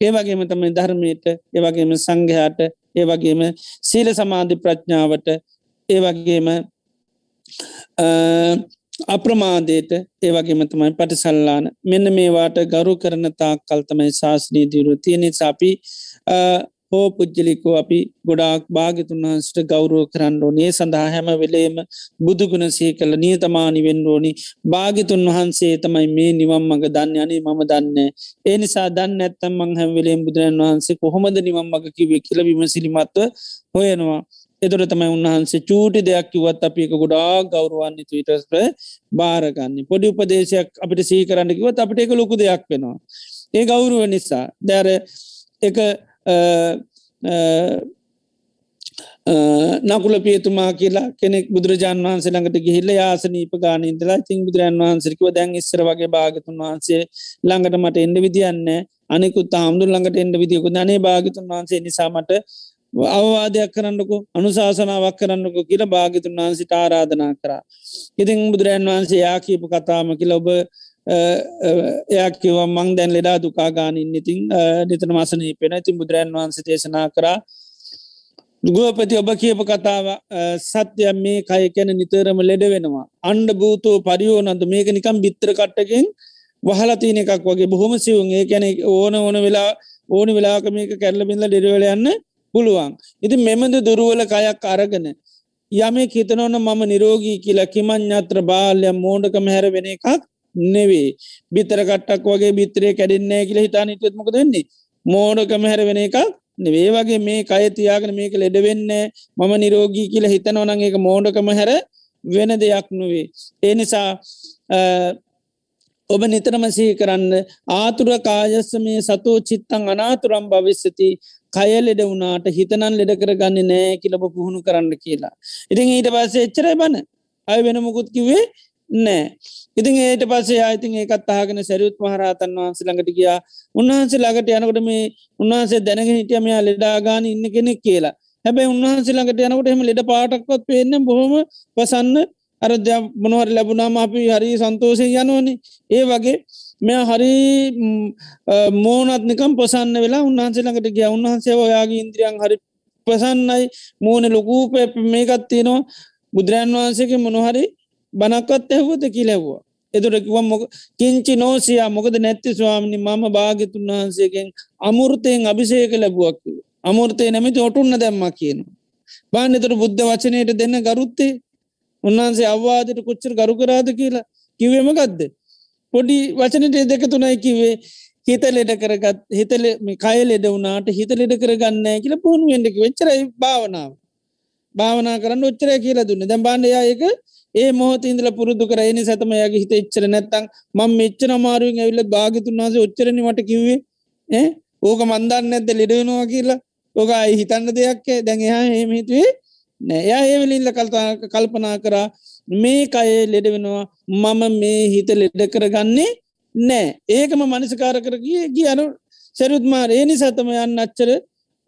ඒවගේම තමයි ධර්මයට ඒවගේම සංඝයාට ඒවගේම සීල සමාධි ප්‍රඥාවට ඒවගේම අප්‍රමාදයට ඒවගේම තමයි පටිසල්ලාන. මෙන්න මේවාට ගරු කරන තා කල්තමයි ශාසනී දිරු තියෙනෙ සාපි හෝ පුද්ජලිකෝ අපි ගොඩාක් භාගතුන් වහන්සට ගෞරුව කරන්න ඕනේ. සඳහා හැම වෙලේම බුදුගුණ සේ කළ නියතමානි වෙන්න ඕනි. භාගිතුන් වහන්සේ තමයි මේ නිවම් මඟ දන්න. යනේ මම දන්න ඒ නිසා දන්න ඇත්තම් මං හැම වෙලේම් බුදුරන් වහන්සේ කොහොමද නිවම් මඟ කිවේ කියල විමසිලිමත්ව හොයනවා. එතුර තමයි උන්වහන්සේ චූටි දෙයක් කිවත් අපි එක ගොඩා ගෞරුවන්නේ තුවිටස්ප භාරගන්නේ පොඩි උපදේශයක් අපිට සී කරන්න කිවත් අපිට එක ලොකු දෙයක් වෙනවා. ඒ ගෞරුව නිසා. දැර එක නකුල පියතුමා කියලා කෙනෙක් බුදුරජාන් වහන්සේ ළඟට ගිහිල්ල යාසනීප ගානීන්දලා තින් බුදුරන් වහන්සරිකව දැන් ඉස්සර වගේ භාගතුන් වහන්සේ ළඟට මට එන්ඩ විදින්න අනෙකුත් හාමුදුර ළඟට එන්ඩ විදිියකු ධනේ භාගතුන් වහන්සේ නිසාමට අවවාදයක් කරන්නකු අනුශාසනාවක් කරන්නකු කියල භාගතුන් වහන්සිට ආරාධනා කරා. ඉතින් බුදුරන් වහන්සේ යා කියපු කතාම කියල ඔබ එයක් කිව මං දැන් ලෙඩා දුකා ගානින් ඉතින් නිතන මසනී පෙන ඉතින් බුදුරන් වහන්ස දේශනා කරා. ගුවපති ඔබ කියප කතාව සත්‍යයම් මේ කය කැන නිතරම ලෙඩ වෙනවා. අන්ඩ භූතෝ පරිියෝනන්තු මේක නිකම් බිත්තර කට්ටකින් වහලතින එකක් වගේ. බොහොම සිවුන් ඒ කැන ඕන ඕන වෙලා ඕනි වෙලාක මේක කැරල බිඳල ඩෙරවල යන්න පුළුවන්. ඉති මෙමද දුරුවල කයක් අරගෙන යමේ හිතනවන මම නිරෝගී කියලා කිමං්ඥත්‍ර බාල්ය මෝඩකම හැර වෙන එකක් නෙවේ බිතර කට්ටක් වගේ බිත්‍රය කැඩෙන්නේ කියල හිතාන නිටත්මක දෙන්නේ මෝඩකම හැර වෙන එකක් නෙවේ වගේ මේ කය තියාගෙන මේක ලෙඩවෙන්න මම නිරෝගී කියල හිතනවනං එක මෝඩකම හැර වෙන දෙයක් නොවේ ඒ නිසා ඔබ නිතරම සහි කරන්න ආතුර කායස්ස මේ සතෝ චිත්තං අනාතුරම් භවිස්සති. කය ලෙඩ වුණාට හිතනන් ලෙඩ කරගන්න නෑ කියලබ පුහුණු කරන්න කියලා. ඉතින් ඊට පස්සේ එච්චරයි බන අය වෙන මුකුත් කිවේ නෑ ඉතින් ඒට පස්සේ අයිතින් ඒකත් අහගෙන සැරියුත් මහරහතන් වහන්සේ ළඟට ගියා. උන්වහන්සේ ළඟට යනකොට මේ උන්වහන්සේ දැනගෙන හිටිය මෙයා ලෙඩාගාන ඉන්න කෙනෙක් කියලා. හැබැයි උන්වහන්සේ ළඟට යනකොට එහම ලෙඩ පාටක්වත් පේන්න බොහොම පසන්න අර මොනවර ලැබුණාම අපි හරි සන්තෝසය යනවනේ. ඒ වගේ මෙ හරි මෝනත්නිකම් පසන්න වෙලා උන්හන්සේ ළඟට ගිය. උන්හන්සේ ඔයාගේ ඉන්ද්‍රියන් හරි පසන්නයි මෝන ලොකූ මේකත් තියෙනවා. බුදුරන් වහන්සේගේ මොනොහරි බනක්වත් ඇහුවද කිලැව්වා එතුරකිව මොක කිංචි නෝසියා මොකද නැත්ති ස්වාමිනි මම භාගතුන් වහන්සේගෙන් අමුෘතයෙන් අභිසයක ලැබුවක් අමුෘතය නැමති ඔටුන්න දැම්ම කියනවා. බාන්න එතර බුද්ධ වචනයට දෙන්න ගරුත්තේ උන්වහන්සේ අවවාදයට කොච්චර ගරු කරාද කියලා කිවේම ගත්ද. පොඩි වචනට දෙක තුනයි කිවේ හිත ලෙඩ කරගත් හිතල කය ලෙඩ වුණට හිත ලෙඩ කරගන්න කියල පුහුණු වෙන්ඩක වෙච්චරයි භාවනාව. භාවනා කරන්න ඔච්චරය කියලා දුන්න. දැම් බාන්ඩයා එක ඒ මොහොත ඉදල පුරුදු කර එනි සතමයගේ හිත එච්චර නැත්තං මං මෙච්චර මාරුවෙන් ඇවිල්ල භාගතුන් වහස ඔච්චරනි මට කිව්වේ. ඒ ඕක මන්දන්න ඇද ලෙඩෙනවා කියලා? ඕක අයි හිතන්න දෙයක් දැන් එහා හෙමහිතුවේ නෑ. එයා ඒවෙලින්ල කල්තා කල්පනා කරා මේ කයේ ලෙඩ වෙනවා. මම මේ හිත ලෙඩ කරගන්නේ නෑ. ඒකම මනසිකාර කරගිය ගිය. අනු සැරුත්මාර ඒනි සතම යන්න අච්චර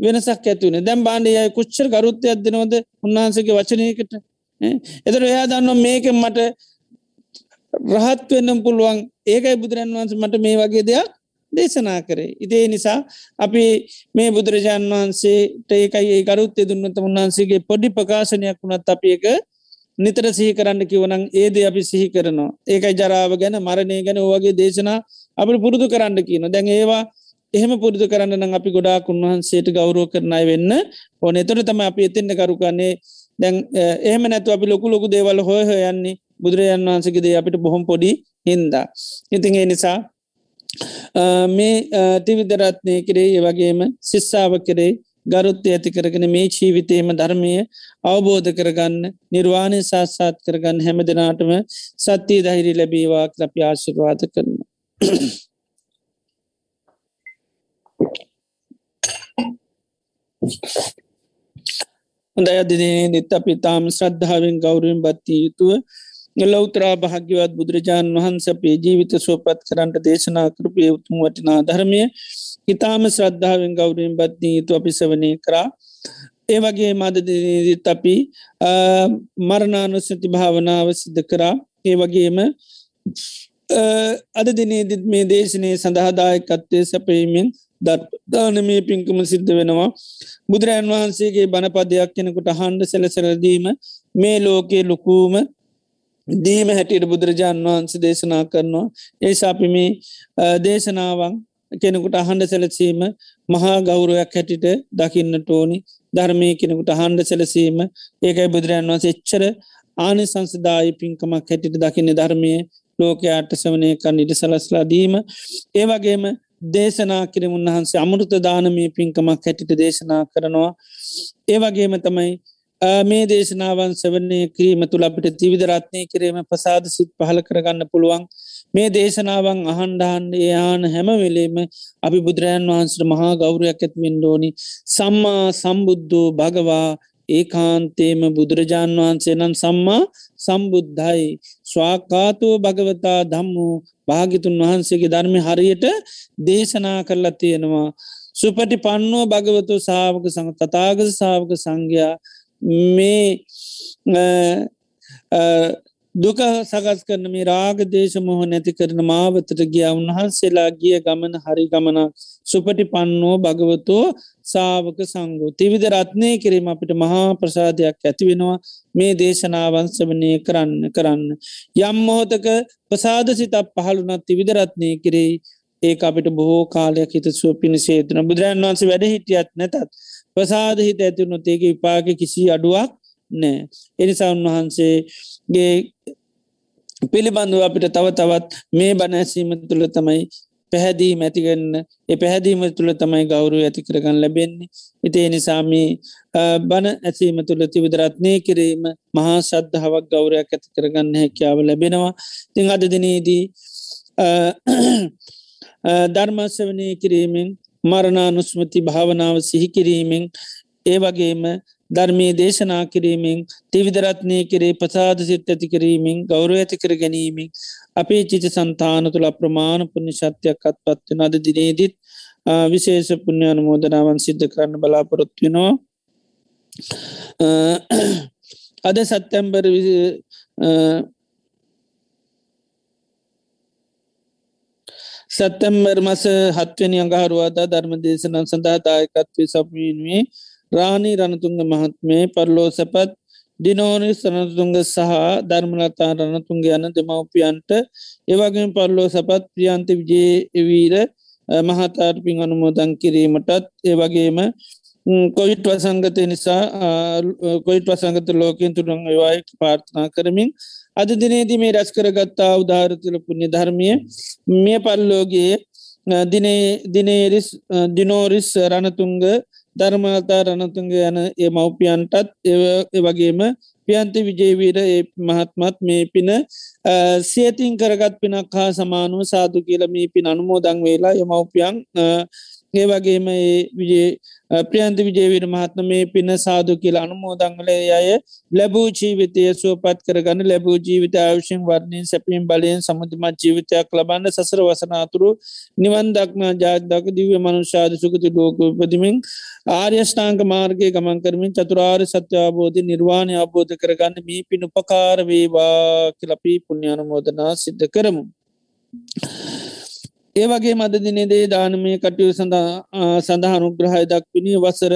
වෙනසක් ඇතුවන දැම් බාන්ඩයයි කුච්චර ගරුත්තය අදනෝද උන්වහන්සගේ වචනයකට? එතර එයා දන්න මේක මට රහත් වෙන්නම් පුළුවන්. ඒකයි බුදුරන් වහන්ස මට මේ වගේ දෙයක් දේශනා කරේ. ඉතිේ නිසා අපි මේ බුදුරජාණන් වහන්සේට ඒකයි ඒ කරුත්තේ දුන්නත උන්වහන්සේගේ පොඩි ප්‍රකාශනයක් වුණත් අපි එක නිතර සිහි කරන්න කිවනං ඒද අපි සිහි කරනවා. ඒකයි ජරාව ගැන මරණය ගැන ඕවගේ දේශනා අපි පුරුදු කරන්න කියන දැන් ඒවා එහෙම පුරුදු කරන්න නම් අපි ගොඩාක් උන්වහන්සේට ගෞරෝ කරනයි වෙන්න ඕන එතොට තම අපි එතින්න කරුකන්නේ දැන් එහෙම නැතු අපි ලොකු ලොකු දේවල් හොය හොයන්නේ බුදුරජාන් වහන්සකදේ අපිට බොහොම පොඩි හින්දා. ඉතින් ඒ නිසා මේ ටිවිදරත්නය කරේ ඒ වගේම ශිස්සාාව කරේ ගරුත්ත ඇති කරගෙන මේ ජීවිතයම ධර්මය අවබෝධ කරගන්න නිර්වාණය සාස්සාත් කරගන්න හැම දෙනාටම සත්‍යී දහිරි ලැබීවා ලපි ආශිර්වාද කරන. හොඳ අදිනේ නිත් අපි තාම ශ්‍රද්ධාවෙන් ගෞරුවෙන් බත්තිය යුතුව ලෞතරා භාග්‍යවත් බුදුරජාණන් වහන්ස අපේ ජීවිත සුවපත් කරන්නට දේශනා කරපය උතුම් වටිනා ධර්මය ඉතාම ශ්‍රද්ධාවෙන් ගෞරයෙන් බත්නී යුතු අපි සවනය කරා. ඒ වගේ මදදිනීදිත් අපි මරණානුස්සති භාවනාව සිද්ධ කරා. ඒ වගේම අද දිනේදිත් මේ දේශනය සඳහදායකත්වය සැපීමෙන් දර්දානමේ පින්කම සිද්ධ වෙනවා. බුදුරජන් වහන්සේගේ බණපදයක් කෙනෙකුට හන්ඩ සැලසරදීම මේ ලෝකයේ ලොකූම දීම හැටියට බුදුරජාණන් වහන්ස දේශනා කරනවා. ඒ සාපිමි දේශනාවන් කෙනෙකුට අහන්ඩ සැලසීම මහා ගෞරුවයක් හැටිට දකින්න ටෝනි ධර්මය කෙනෙකුට හන්ඩ සැලසීම ඒකයි බුදුරජන් වන්ස එච්චර ආනි සංසදායි පින්කමක් හැටිට දකින්න ධර්මය ලෝකයාට සවනය කන්නට සලස්ලාදීම ඒවගේම දේශනා කිරම උන්වහන්සේ අමුෘත දානමී පින්කමක් හැටිට දේශනා කරනවා. ඒවගේම තමයි මේ දේශනාවන් සවන්නේ කිරීම තුළ අපිට තිවිදරත්නය කිරීම පසාද සිත් පහල කරගන්න පුළුවන්. මේ දේශනාවන් අහන්ඩහන්ඩ යාන හැමවෙලේම අපි බුදුරජන් වහන්සට මහා ගෞරයක් ඇත්වෙන් ඩෝනි සම්මා සම්බුද්ධෝ භගවා ඒ කාන්තේම බුදුරජාණන් වහන්සේ නම් සම්මා සම්බුද්ධයි. ස්වාකාතුව භගවතා දම්මු භාගිතුන් වහන්සේගේ ධර්මය හරියට දේශනා කරලා තියෙනවා. සුපටි පන්නෝ භගවතු සාාවක සඟ තතාග සාාවක සංඝයා මේ දුක සකස් කරන මේ රාග දේශ මොහ නැති කරන මාවතට ගිය. උන්වහන්සේලා ගිය ගමන හරි ගමනක් සුපටි පන්නෝ භගවතෝ සාාවක සංගෝ තිවිධ රත්නය කිරීම අපිට මහා ප්‍රසාධයක් ඇතිවෙනවා මේ දේශනාවන්සවනය කරන්න කරන්න. යම් මොහොතක ප්‍රසාද සිතක් පහළුනත් තිවිධ රත්නය කිරේ ඒ අපිට බොහෝ කාලයක් හිත සුව පිණිසේතුන බුදුරන් වන්සේ වැඩ හිටියත් නැතත් ප්‍රසාද හිත ඇතිවුණු ඒක විපාක කිසි අඩුවක් නෑ. එනිසා උන්වහන්සේගේ පිළිබඳව අපිට තව තවත් මේ බණැසීම තුළ තමයි පැහැදී මැතිගන්න එ පැහැදීම තුළ තමයි ගෞරුව ඇති කරගන්න ලැබෙන්නේ. ඉතිේ නිසාමී බණ ඇසීම තුළ තිවිදරත්නය කිරීම මහා සද්ධාවක් ගෞරයක් ඇති කරගන්න හැකියාව ලැබෙනවා. තිං අද දිනේදී ධර්මස්වනය කිරීමෙන් මරණානුස්මති භාවනාව සිහිකිරීමෙන් ඒ වගේම ධර්මය දේශනා කිරීමෙන් තිවිදරත්නය කරේ ප්‍රසාද සිත් ඇති කිරීමෙන් ගෞරව ඇති කර ගැනීමෙන් අපේ චිත සන්තාන තුළ ප්‍රමාණ පුුණි ශත්‍යයක් අත් පත්වන අද දිනේදිත් විශේෂ පුුණ්‍ය අනුමෝදනාවන් සිද්ධ කරන්න බලාපොරොත්වෙනවා අද සත්තැම්බර් සැත්තැම්බර් මස හත්වනි අඟහරුවාදා ධර්ම දේශනන් සඳහා දායකත්වය සපීන්වේ රාණී රණතුන්ග මහත්මේ පරලෝ සැපත් දිනෝනි සනතුන්ග සහ ධර්මලතා රණතුන්ග යන දෙමවපියන්ට ඒවගේ පරලෝ සැපත් ප්‍රියන්ති විජේවීර මහතාට පින් අනුමෝදන් කිරීමටත් ඒවගේම කොයිට් වසංගතය නිසා කොයිට් වසංගත ලෝකෙන් තුරන් ඒවායි පාර්ථනා කරමින් අද දිනේදී මේ රැස් කරගත්තා උදාරතුල පුුණ්‍ය ධර්මය මේ පල්ලෝගේ දිනේරිස් දිනෝරිස් රණතුන්ග ධර්මතා රණතුන්ග යන ඒ මව්පියන්ටත් වගේම පියන්ති විජේවීර ඒ මහත්මත් මේ පින සේතින් කරගත් පිනක් හා සමානුව සාදු කියල මේ පින් අනුමෝදං වෙලා යමව්පියන් ඒ වගේම විජේ ප්‍රියන්ති විජේවිර මහත්ම මේ පින සාදු කියලා අනුමෝදංගලේ අය ලැබූ ජීවිතය සුවපත් කරගන්න ලැබූ ජීවිත ආවශයෙන් වර්ණයෙන් සැපීම් බලයෙන් සමුතිමත් ජීවිතයක් ලබන්න සසර වසනාතුරු නිවන් දක්නා ජාතක දිව්‍ය මනුෂාද සුකති ලෝකපදිමින් ආර්යෂ්ඨාංක මාර්ගය ගමන් කරමින් චතුරාර් සත්‍ය අවබෝධ නිර්වාණය අබෝධ කරගන්න මේ පින් උපකාර වේවා කියලපී පුුණ්‍යානුමෝදනා සිද්ධ කරමු. ඒ වගේ මද දිනදේ දානමය කටයු සඳහා අනුග්‍රහය දක්විනි වසර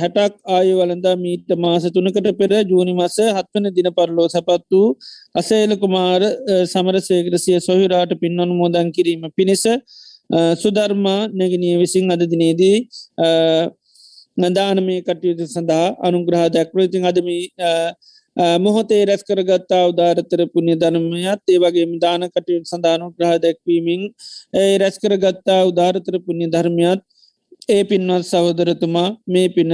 හැටක් ආය වලඳා මීට මාස තුනකට පෙර ජූනි මස හත්වන දින පරලෝ සපත් වූ අසේල කුමාර සමරසේකරසිය සොහිරාට පින් අනුමෝදන් කිරීම පිණිස සුධර්මා නැගනිය විසින් අද දිනේදී නදානමය කටයුතු සඳහා අනුග්‍රහ දැක්වතින් අදමී මොහොතේ රැස් කරගත්තා උදාරතර පුුණ්‍ය ධනමයත් ඒ වගේ දාන කටයුතු සඳානු ග්‍රහ දැක්වීමෙන් ඒ රැස් කරගත්තා උදාරතර පුුණ්‍ය ධර්මයත් ඒ පින්වත් සහෝදරතුමා මේ පින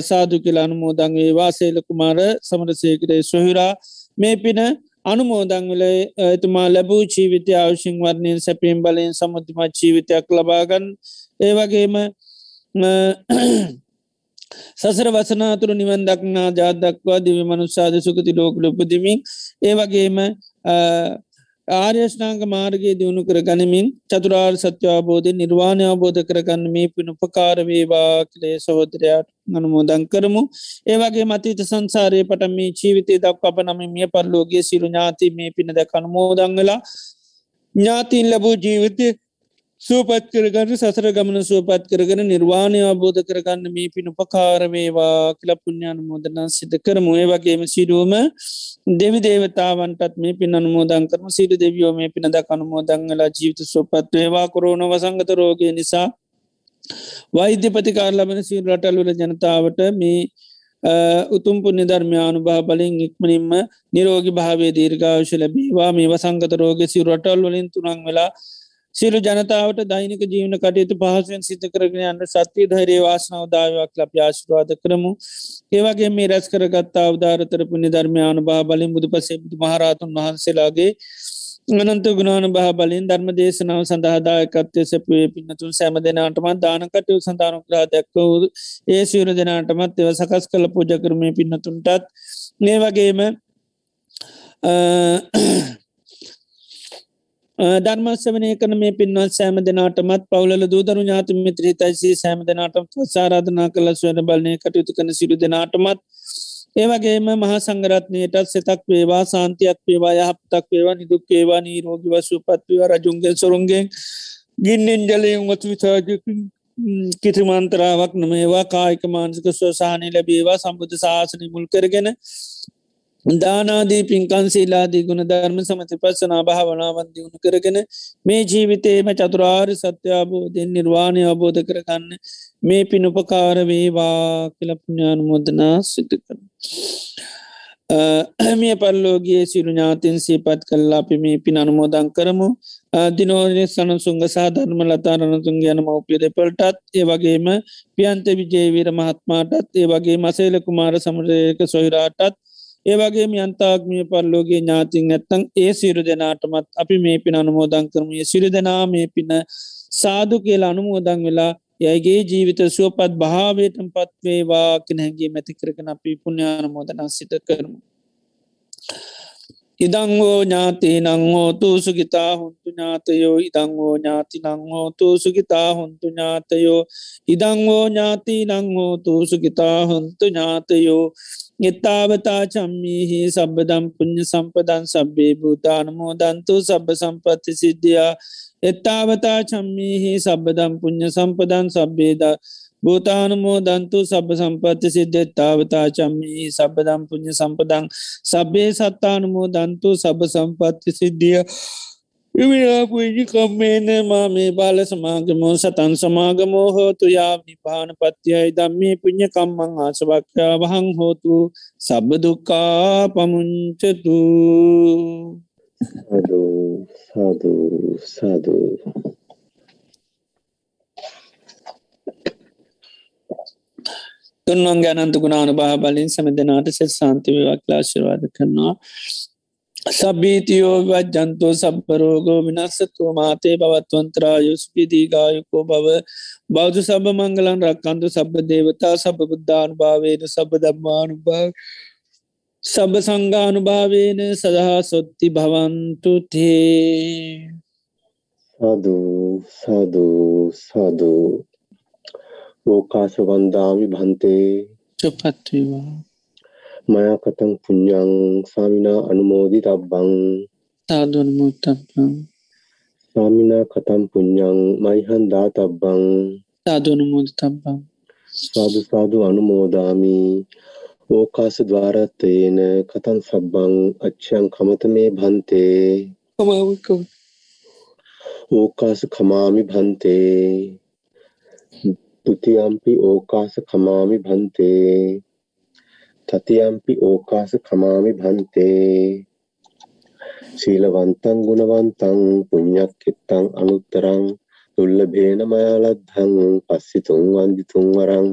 සාදු කියලා අනුමෝදංගේ වාසේල කුමාර සමරසයකරේ සොහිරා මේ පින අනුමෝදංවල එතුමා ලැබූ ජීවිතය අවශිං වර්ණයෙන් සැපීම් බලයෙන් සමුතිමත් ජීවිතයක් ලබාගන්න ඒවගේම සසර වසනාතුරු නිවන් දක්නා ජාදක්වා දිව මනුෂාද සුකති ලෝකල උපදිමින් ඒ වගේම ආර්යෂ්නාංග මාර්ගයේ දියුණු කර ගනිමින් චතුරාර් සත්‍යවාබෝධය නිර්වාණය අවබෝධ කරගන්න මේ පින උපකාරවේවා කලේ සහෝදරයාට අනුමෝදන් කරමු. ඒවගේ මතීත සංසාරය පට මේ ජීවිතය දක් අප නම මිය පරලෝගේ සිරු ඥාති මේ පින දැක අනුමෝදංගලා ඥාතින් ලැබූ ජීවිතය සූපත් කරගන්න සසර ගමන සුවපත් කරගෙන නිර්වාණය අබෝධ කරගන්න මේ පින් උපකාරවේවා කියල පුුණ්ඥාන මෝදනා සිත කරමු. ඒ වගේම සිරුවම දෙවි දේවතාවන්ටත් මේ පින් අනුමෝදන් කරම. සිරු දෙවියෝ මේ පිනද අනුමෝදංගලා ජීවිත සුවපත් වේවා. කොරෝණ වසංගත රෝගය නිසා වෛද්‍ය ප්‍රතිකාර ලබන සිරු රටල්වල ජනතාවට මේ උතුම් පුුණ්‍ය ධර්මයානු භා බලින් ඉක්මනින්ම නිරෝගි භාවේ දීර්ගාවශ ලැබීවා. මේ වසංගත රෝග සිරු රටල් වලින් තුනන් වෙලා සිරු ජනතාවට දෛනික ජීවන කටයුතු පහසුවෙන් සිත කරගෙන යන්න සත්‍යය ධෛරේ වාසනාව දාවයක් ලප ආශිරවාද කරමු. ඒවගේ මේ රැස් කරගත්තා අවධාරතර පුුණි ධර්මයාන භා බලින් බුදු පසේ බුදු මහරාතුන් වහන්සේලාගේ අනන්ත ගුණාන බහ බලින් ධර්ම දේශනාව සඳහදායකත්වය සැපුවේ පින්නතුන් සෑම දෙනාටමත් දානකටයු සඳානුක්‍රා දැක්කව ඒ සිවර දෙනාටමත් එව සකස් කළ පූජ කරමය පින්නතුන්ටත්. මේ වගේම ධර්මස්වනය කන මේ පින්වත් සෑම දෙනාටමත් පවුල දූදරු ඥාති මිත්‍ර හිතයිසි සෑම දෙනාටම සාරාධනා කළ ස්වන බලනය කටයුතු කන සිරු දෙනාටමත් ඒවගේම මහා සංගරත්නයටත් සෙතක් වේවා සාන්තියක් වේවා යහපතක් වේවා නිදුක් ඒවා නීරෝගි වසු පත්වව රජුන්ගේ සොරුන්ගෙන් ගින්නෙන් ජලයෙන් වතු විතාජකින් කිතිමන්තරාවක් නොමේවා. කායික මාන්සික ස්වසාහනය ලැබේවා. සම්බුධ ශාසනය මුල් කරගෙන දානාදී පින්කන්සේලාදී ගුණ ධර්ම සමති පස්සනා භාවනාවන් දියුණු කරගෙන මේ ජීවිතේම චතුරාර් සත්‍යාබෝධයෙන් නිර්වාණය අබෝධ කරගන්න මේ පිනුපකාර වේවා කියලපුඥාන මුොදනා සිදු කර. මිය පල්ලෝගේ සිරු ඥාතින් සීපත් කල්ලා අපි මේ පින් අනුමෝදන් කරමු දිනෝනය සනසුංග සාධර්ම ලතාරණතුන් යන මවපිය දෙපල්ටත් ඒ වගේම පියන්ත විජේවීර මහත්මාටත් ඒ වගේ මසේල කුමාර සමරයක සොහිරාටත් ඒවගේ යන්තාක්මිය පල්ලෝගේ ඥාතින් ඇත්තං ඒ සිරු දෙනාටමත් අපි මේ පින අනුමෝදන් කරමය සිරු දෙනා මේ පින සාදු කියලා අනුමෝදන් වෙලා යයිගේ ජීවිත සුවපත් භාවයටම පත්වේවා කෙනැගේ මැති කරගෙන අපි පුුණ්‍යාන මෝදනා සිත කරමු. ඉදංගෝ ඥාති නංහෝතු සුගිතා හුන්තු ඥාතයෝ ඉදංගෝ ඥාති නංහෝතු සුගිතා හුන්තු ඥාතයෝ ඉදංගෝ ඥාති නංහෝතු සුගිතා හුන්තු ඥාතයෝ එත්තාවතා චම්මීහි සබදම් පුුණ්්‍ය සම්පදන් සබ්බේ භූතානමෝ දන්තු සබ සම්පත්ති සිද්ධියා එත්තාවතා චම්මීහි සබදම් පුුණ්්‍ය සම්පදන් සබ්බේද භූතානමෝ දන්තු සබ සම්පත්ති සිද්ධෙත්තාවතා චම්මී සබදම් පුුණ්්‍ය සම්පදං සබේ සත්තානමෝ දන්තු සබ සම්පත්ති සිද්ධිය විවිලාපුජි කම්මේන මා මේ බාල සමාගමෝ සතන් සමාගමෝ හෝතු යා නිපාන පත්‍යයි දම්මේ පුුණ්්‍ය කම්මං ආසවක්්‍යා වහං හෝතු සබදුකා පමුංචතු. සාධූ සාධූ සාධූ තුන්වන් ගැනන්තු ගුණාන භා බලින් සම දෙනාට සෙත් සාන්තිවවක් ලාශිරවාද කරනවා සබීතියෝ වජ්ජන්තෝ සබ්බරෝගෝ විනස්සතුව මාතේ බවත්වන්තරා යුස්පිදීගායුකෝ බව බෞද්ධ සබ මංගලන් රක්කන්තු සබ දේවතා සබ බුද්ධානු භාවේන සබ දම්මානු භාව සබ සංගානු භාවේන සදහා සොත්ති භවන්තුතේ සාධූ සාධූ සාධූ ලෝකාස වන්දාමි භන්තේ චපත්වවා මයා කතං පුඤ්ඤං සාමිනා අනුමෝදි තබ්බං සාදු අනුමෝදතබ්බං සාමිනා කතං පුඤ්ඤං මයිහං දාතබ්බං සාදු අනුමෝදතබ්බං සාදු සාදු අනුමෝදාමි ඕකාස ద్వාරතේන කතං සබ්බං අච්ඡං කමතමේ භන්තේ කමවකෝ ඕකාස කමාමි භන්තේ පුතියම්පි ඕකාස කමාමි භන්තේ තතියම්පි ඕකාස කමාමි භන්තේ. සීලවන්තං ගුණවන්තං පුඤ්ඤක්ඛිතං අනුත්තරං දුල්ලභේන මයාලද්ධං පස්සිතුං වන්දිතුං වරං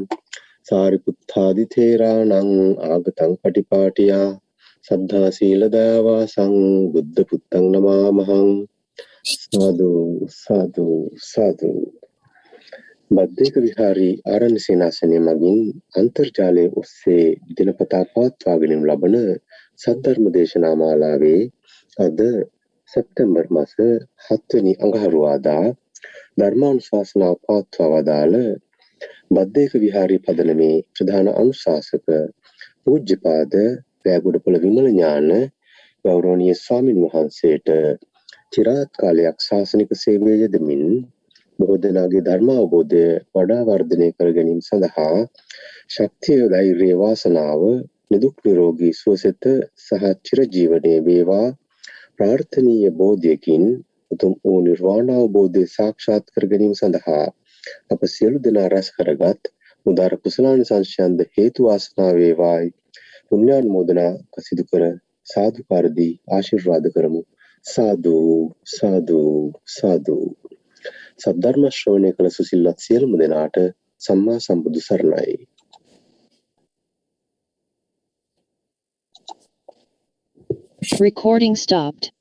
සාරිපුත්තාදි තේරාණං ආගතං පටිපාටියා සද්ධා සීල දයාවාසං බුද්ධ පුත්තං නමාමහං. සාදු සාදු සාදු. බද්ධයක විහාරී ආරණ්‍ය සේනාසනය මගින් අන්තර්ජාලය ඔස්සේ දිනපතා පවත්වාගෙනු ලබන සද්ධර්ම දේශනා මාලාවේ අද සැප්තැම්බර් මස හත්වනි අඟහරුවාදා ධර්මානුශාසනාව පවත්වා වදාළ බද්ධයක විහාරී පදනමේ ප්‍රධාන අනුශාසක පූජ්‍යපාද පෑගොඩපොළ විමල ඥාන ගෞරවනීය ස්වාමින් වහන්සේට චිරාත් කාලයක් ශාසනික සේවය යෙදමින් බොහෝ දෙනාගේ ධර්ම අවබෝධය වඩා වර්ධනය කර ගැනීම සඳහා ශක්තිය ධෛර්යය වාසනාව නිදුක් නිරෝගී සුවසෙත සහ චිරජීවනයේ වේවා. ප්‍රාර්ථනීය බෝධියකින් උතුම් වූ නිර්වාණ අවබෝධය සාක්ෂාත් කර ගැනීම සඳහා අප සියලු දෙනා රැස් කරගත් උදාර කුසලානිසංශයන්ද හේතු වාසනා වේවායි. පුණ්‍යානුමෝදනා සිදු කර සාදුකාරදී ආශිර්වාද කරමු. සාදු සාදු සාදු. සද්ධර්ම ශ්‍රවණය කළ සුසිල්වත් සියලුම දෙනාට සම්මා සම්බුදු සරණයි Recording stopped.